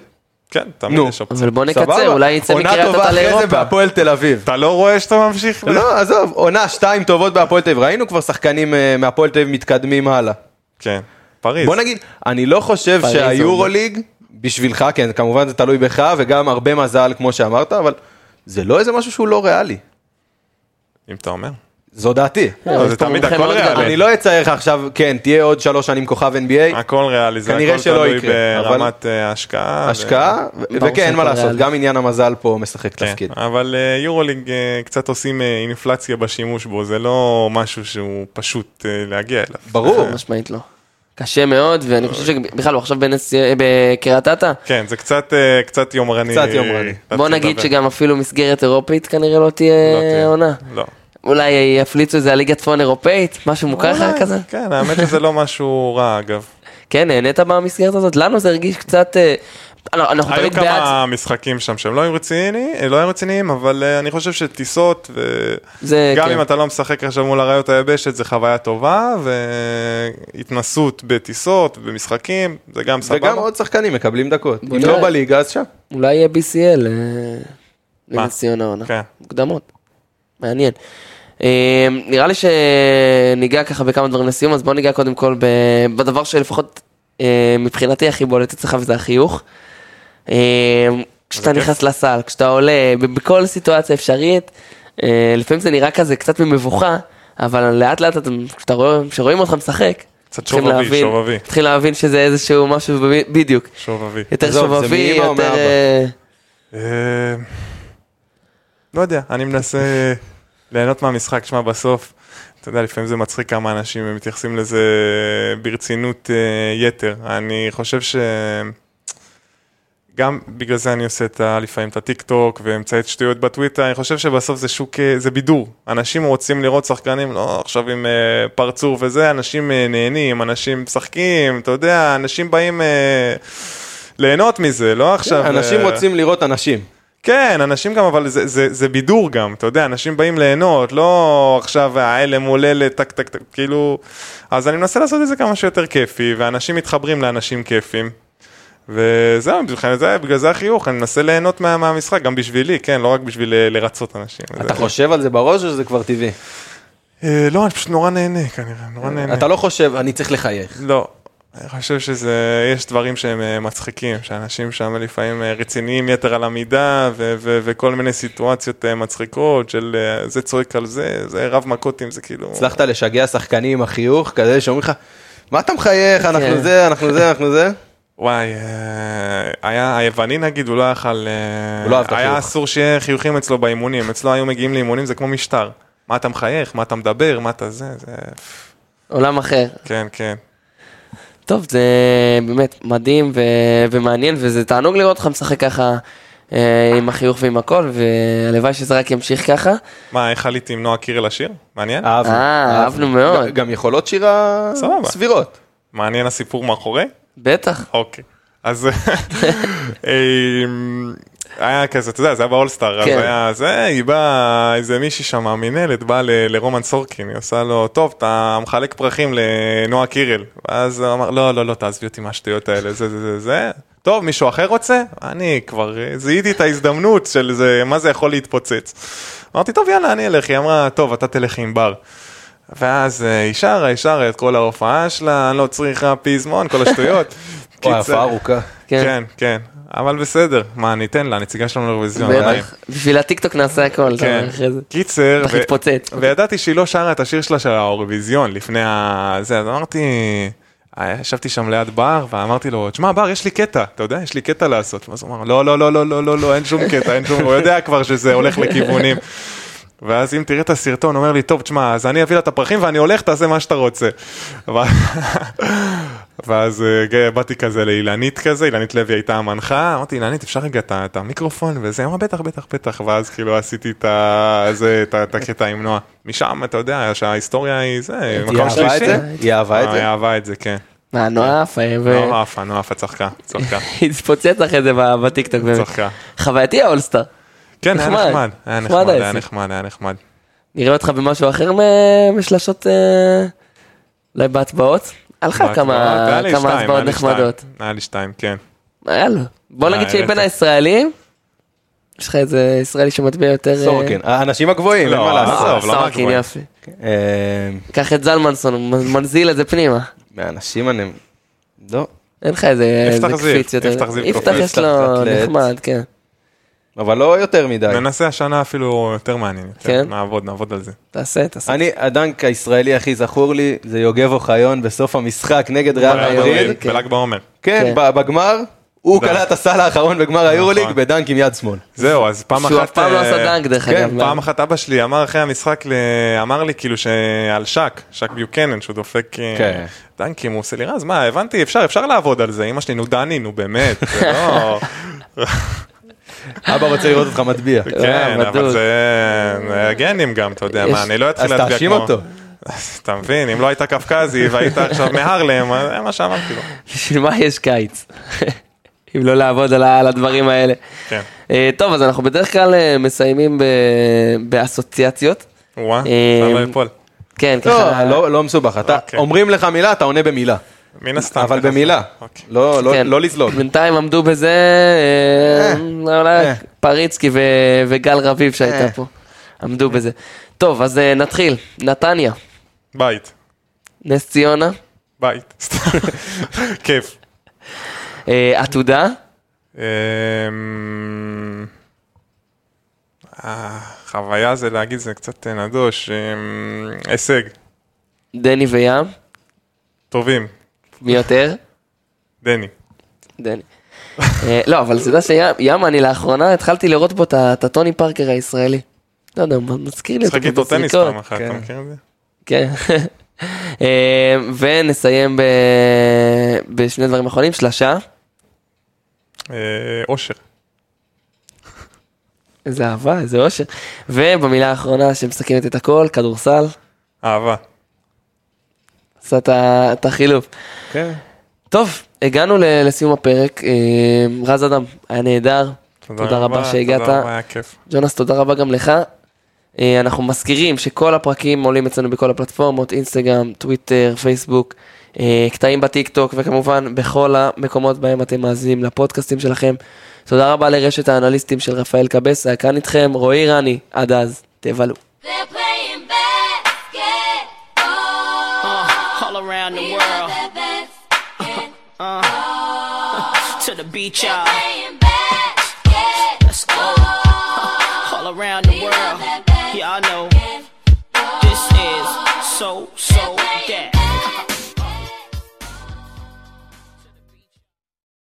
כן, תמיד. יש אופציה. אבל בוא נקצר. אולי יצא מקריית עונה טובה אתא אחרי זה לאירופה. בהפועל תל אביב. אתה לא רואה שאתה ממשיך? לא, עזוב, עונה שתיים טובות בהפועל תל אביב. ראינו כבר שחקנים אה, מהפועל תל אביב מתקדמים הלאה. כן, פריז. בוא נגיד, אני לא חושב שהיורוליג, בשבילך, כן, כמובן זה תלוי בך, וגם הרבה מזל, כמו שאמרת, אבל זה לא איזה משהו שהוא לא ריאלי. אם אתה אומר. זו דעתי. לא, זה תמיד הכל ריאלי. אני לא אצייר לך עכשיו, כן, תהיה עוד שלוש שנים כוכב NBA, הכל ריאלי, זה הכל תלוי ברמת אה, השקעה. השקעה, וכן, אין מה לעשות. גם עניין המזל פה משחק כן, תפקיד. אבל אה, יורוליג אה, קצת עושים אינפלציה בשימוש בו, זה לא משהו שהוא פשוט להגיע אליו. ברור. משמעית לא. קשה מאוד, ואני חושב שבכלל הוא עכשיו בנס... בקריית אתא. כן, זה קצת, קצת יומרני. קצת יומרני. בוא נגיד. שגם אפילו מסגרת אירופית כנראה לא תהיה לא תהיה. עונה. לא. אולי יפליצו איזה הליגת צפון אירופאית, משהו מוכר לך כזה? כן, האמת שזה לא משהו רע אגב. כן, נהנית במסגרת הזאת? לנו זה הרגיש קצת... אה, אנחנו אנחנו היו תמיד בעד... כמה משחקים שם שהם לא היו רציניים, לא היו רציניים, אבל אה, אני חושב שטיסות, זה, וגם כן. אם אתה לא משחק עכשיו מול אריות היבשת, זה חוויה טובה, והתנסות בטיסות, במשחקים, זה גם סבבה. וגם עוד שחקנים מקבלים דקות. אם לא. בליגה, אז שם. אולי יהיה BCL אה, מה? לנס ציונה העונה. כן. מוקדמות. מעניין. אה, נראה לי שניגע ככה בכמה דברים לסיום, אז בוא ניגע קודם כל בדבר שלפחות אה, מבחינתי הכי בולט אצלך וזה החיוך. אה, כשאתה. נכנס לסל, כשאתה עולה, בכל סיטואציה אפשרית, אה, לפעמים זה נראה כזה קצת ממבוכה, אבל לאט לאט אתה- כשאתה רואה, כשרואים אותך משחק, קצת שובבי, להבין- שובבי. צריכים להבין שזה איזשהו משהו, בדיוק, שובבי. יותר שובבי, יותר... אה, אה, לא יודע, אני מנסה ליהנות מהמשחק, שמע בסוף, אתה יודע, לפעמים זה מצחיק כמה אנשים הם מתייחסים לזה ברצינות אה, יתר. אני חושב ש... גם בגלל זה אני עושה את ה, לפעמים את הטיק טוק ואמצעי שטויות בטוויטר, אני חושב שבסוף זה שוק, אה, זה בידור. אנשים רוצים לראות שחקנים, לא עכשיו עם אה, פרצוף וזה, אנשים אה, נהנים, אנשים משחקים, אתה יודע, אנשים באים אה, ליהנות מזה, לא עכשיו... אנשים אה, רוצים לראות אנשים. כן, אנשים גם, אבל זה, זה, זה בידור גם, אתה יודע, אנשים באים ליהנות, לא עכשיו ההלם עולה לטק טק טק, כאילו... אז אני מנסה לעשות את זה כמה שיותר כיפי, ואנשים מתחברים לאנשים כיפים. וזהו, בגלל זה, בגלל זה החיוך, אני מנסה ליהנות מה, מהמשחק, גם בשבילי, כן, לא רק בשביל ל- לרצות אנשים. אתה זה- חושב על זה בראש או שזה כבר טבעי? אה, לא, אני פשוט נורא נהנה כנראה, נורא נהנה. אתה לא חושב, אני צריך לחייך. לא. אני חושב שזה, יש דברים שהם אה, מצחיקים, שאנשים שם לפעמים אה, רציניים יתר על המידה, ו- ו- וכל מיני סיטואציות אה, מצחיקות של זה צועק על זה, זה רב מכות עם זה, כאילו... הצלחת לשגע שחקנים עם החיוך, כזה שאומרים לך, מה אתה מחייך, אנחנו כן. זה, אנחנו זה, אנחנו זה. וואי, היה היווני נגיד, הוא לא יכל... הוא לא אהב את היה החיוך. אסור שיהיה חיוכים אצלו באימונים, אצלו היו מגיעים לאימונים, זה כמו משטר. מה אתה מחייך, מה אתה מדבר, מה אתה זה, זה... עולם אחר. כן, כן. טוב, זה באמת מדהים ו... ומעניין, וזה תענוג לראות אותך משחק ככה אה, עם החיוך ועם הכל, והלוואי שזה רק ימשיך ככה. מה, איך עליתי עם נועה קירל לשיר? מעניין? אהבנו. אה, אהבנו מאוד. גם- יכולות שירה סבבה. סבירות. מעניין הסיפור מאחורי? בטח. אוקיי. אז אמ, היה כזה, אתה יודע, זה היה באולסטאר, אז כן. היה זה, היא באה, איזה מישהי שם, המינהלת, באה ל- לרומן סורקין, היא עושה לו, טוב, אתה מחלק פרחים לנועה קירל. ואז הוא אמר, לא, לא, לא, תעזבי אותי מהשטויות האלה, זה, זה, זה, זה. טוב, מישהו אחר רוצה? אני כבר אה, זיהיתי את ההזדמנות של זה, מה זה יכול להתפוצץ. אמרתי, טוב, יאללה, אני אלך. היא אמרה, טוב, אתה תלך עם בר. ואז אה, היא שרה, היא שרה את כל ההופעה שלה, אני לא צריכה פזמון, כל השטויות. וואי, הפעה ארוכה. כן. כן, כן, אבל בסדר, מה, ניתן לה, נציגה שלנו לאירוויזיון. לא. בשביל הטיקטוק נעשה הכל, אתה כן, אומר אחרי זה. קיצר. וידעתי שהיא לא שרה את השיר שלה של האירוויזיון לפני ה... זה, אז אמרתי, אה, ישבתי שם ליד בר, ואמרתי לו, תשמע, בר, יש לי קטע, אתה יודע, יש לי קטע לעשות. ואז הוא אמר, לא, לא, לא, לא, לא, לא, לא, אין שום קטע, אין שום, הוא יודע כבר שזה הולך לכיוונים. ואז אם תראה את הסרטון, הוא אומר לי, טוב, תשמע, אז אני אביא לה את הפרחים ואני הולך, תעשה מה שאתה רוצה. ואז אה, באתי כזה לאילנית כזה, אילנית לוי הייתה המנחה, אמרתי, אילנית, אפשר רגע את המיקרופון וזה? היא אמרה, בטח, בטח, בטח, ואז כאילו עשיתי את הקטע עם נועה. משם, אתה יודע, שההיסטוריה היא זה, מקום שלישי. זה? היא אהבה את אה, זה? היא אהבה את זה, כן. מה, נועה עפה, ו... נועה עפה, נועה עפה, צחקה, צחקה, היא התפוצץ אחרי זה בטיקטוק. צחקה. חווייתי האולסטאר. כן, היה נחמד. היה נחמד היה. נחמד, היה נחמד. נראה אותך במשהו אחר מ- משלשות, אה, אולי בהצבעות? היה לך כמה הצבעות. נחמדות. היה לי שתיים, כן. היה לו. בוא אה, נגיד שבין העלית. הישראלים, יש לך איזה ישראלי שמטביע יותר... אה, סורקין. האנשים הגבוהים, אין לא, מה אה, לעשות. לא סורקין. יופי. אה, קח את זלמנסון, הוא מנזיל את זה פנימה. מהאנשים אני... לא. אין לך איזה יפתח קפיץ יותר. יפתח זיו יפתח קופץ, יש לו. נחמד, כן. אבל לא יותר מדי. ננסה השנה אפילו יותר מעניין. יותר. כן? נעבוד, נעבוד על זה. תעשה, תעשה. אני, הדנק הישראלי הכי זכור לי, זה יוגב אוחיון בסוף המשחק נגד ריאל בל"ג מדריד. כן. בל"ג בעומר. כן, כן. בגמר, הוא. קלע את הסל האחרון בגמר היורוליג בדנק עם יד שמאל. זהו, אז פעם אחת... שהוא אף פעם לא אה, עשה דנק דרך כן, אגב. פעם אחת אבא שלי אמר אחרי המשחק, אמר לי כאילו שעל שק, שק ביוקנן, שהוא דופק אה, כן. דנקים, הוא עושה לי רז, מה, הבנתי, אפשר, אפשר לעבוד על זה, אמא שלי, נו דני, נו באמת, זה לא... אבא רוצה לראות אותך מטביע. כן, אבל בדוק. זה גנים גם, אתה יודע, מה, אני לא אתחיל אז להצביע תאשים כמו... אותו. אתה מבין, אם לא היית קפקזי והיית עכשיו מהרלם, אז זה מה שאמרתי לו. בשביל מה יש קיץ? אם לא לעבוד על הדברים האלה. כן. אה, טוב, אז אנחנו בדרך כלל אה, מסיימים באסוציאציות. וואה, אה, אפשר לא ליפול. כן, לא, ככה. לא, לא מסובך, אתה, אוקיי. אומרים לך מילה, אתה עונה במילה. מן הסתם. אבל זה. במילה, אוקיי. לא, לא, כן. לא לזלוג. בינתיים עמדו בזה אה, אולי אה. פריצקי ו- וגל רביב שהייתה אה. פה. עמדו בזה. טוב, אז אה, נתחיל. נתניה, בית, נס ציונה, בית. סתם. כיף. אה, עתודה, אמ, אה, חוויה זה להגיד זה קצת אה, נדוש, אמ, הישג, דני וים, טובים, מי יותר? דני. דני. אה, לא, אבל אתה יודע שים, אני לאחרונה התחלתי לראות פה את את הטוני פארקר הישראלי. לא יודע, הוא מזכיר לי אותו משחק איתו טניס. פעם אחת. אתה מכיר את זה? כן. אה, ונסיים בשני דברים אחרונים, שלשה. אה, אושר. איזה אהבה, איזה אושר. ובמילה האחרונה שמסכמת את הכל, כדורסל. אהבה. עשה את החילוף. כן. טוב, הגענו לסיום הפרק. אה, רז אדם, היה נהדר. תודה רבה שהגעת. תודה רבה, היה כיף. ג'ונס, תודה רבה גם לך. אה, אנחנו מזכירים שכל הפרקים עולים אצלנו בכל הפלטפורמות, אינסטגרם, טוויטר, פייסבוק, אה, קטעים בטיק טוק וכמובן בכל המקומות בהם אתם מאזינים לפודקאסטים שלכם. תודה רבה לרשת האנליסטים של רפאל קבס, היה כאן איתכם רועי רני, עד אז, תבלו. Beach, y'all. Let's go. All around the world. Y'all know this is so, so that.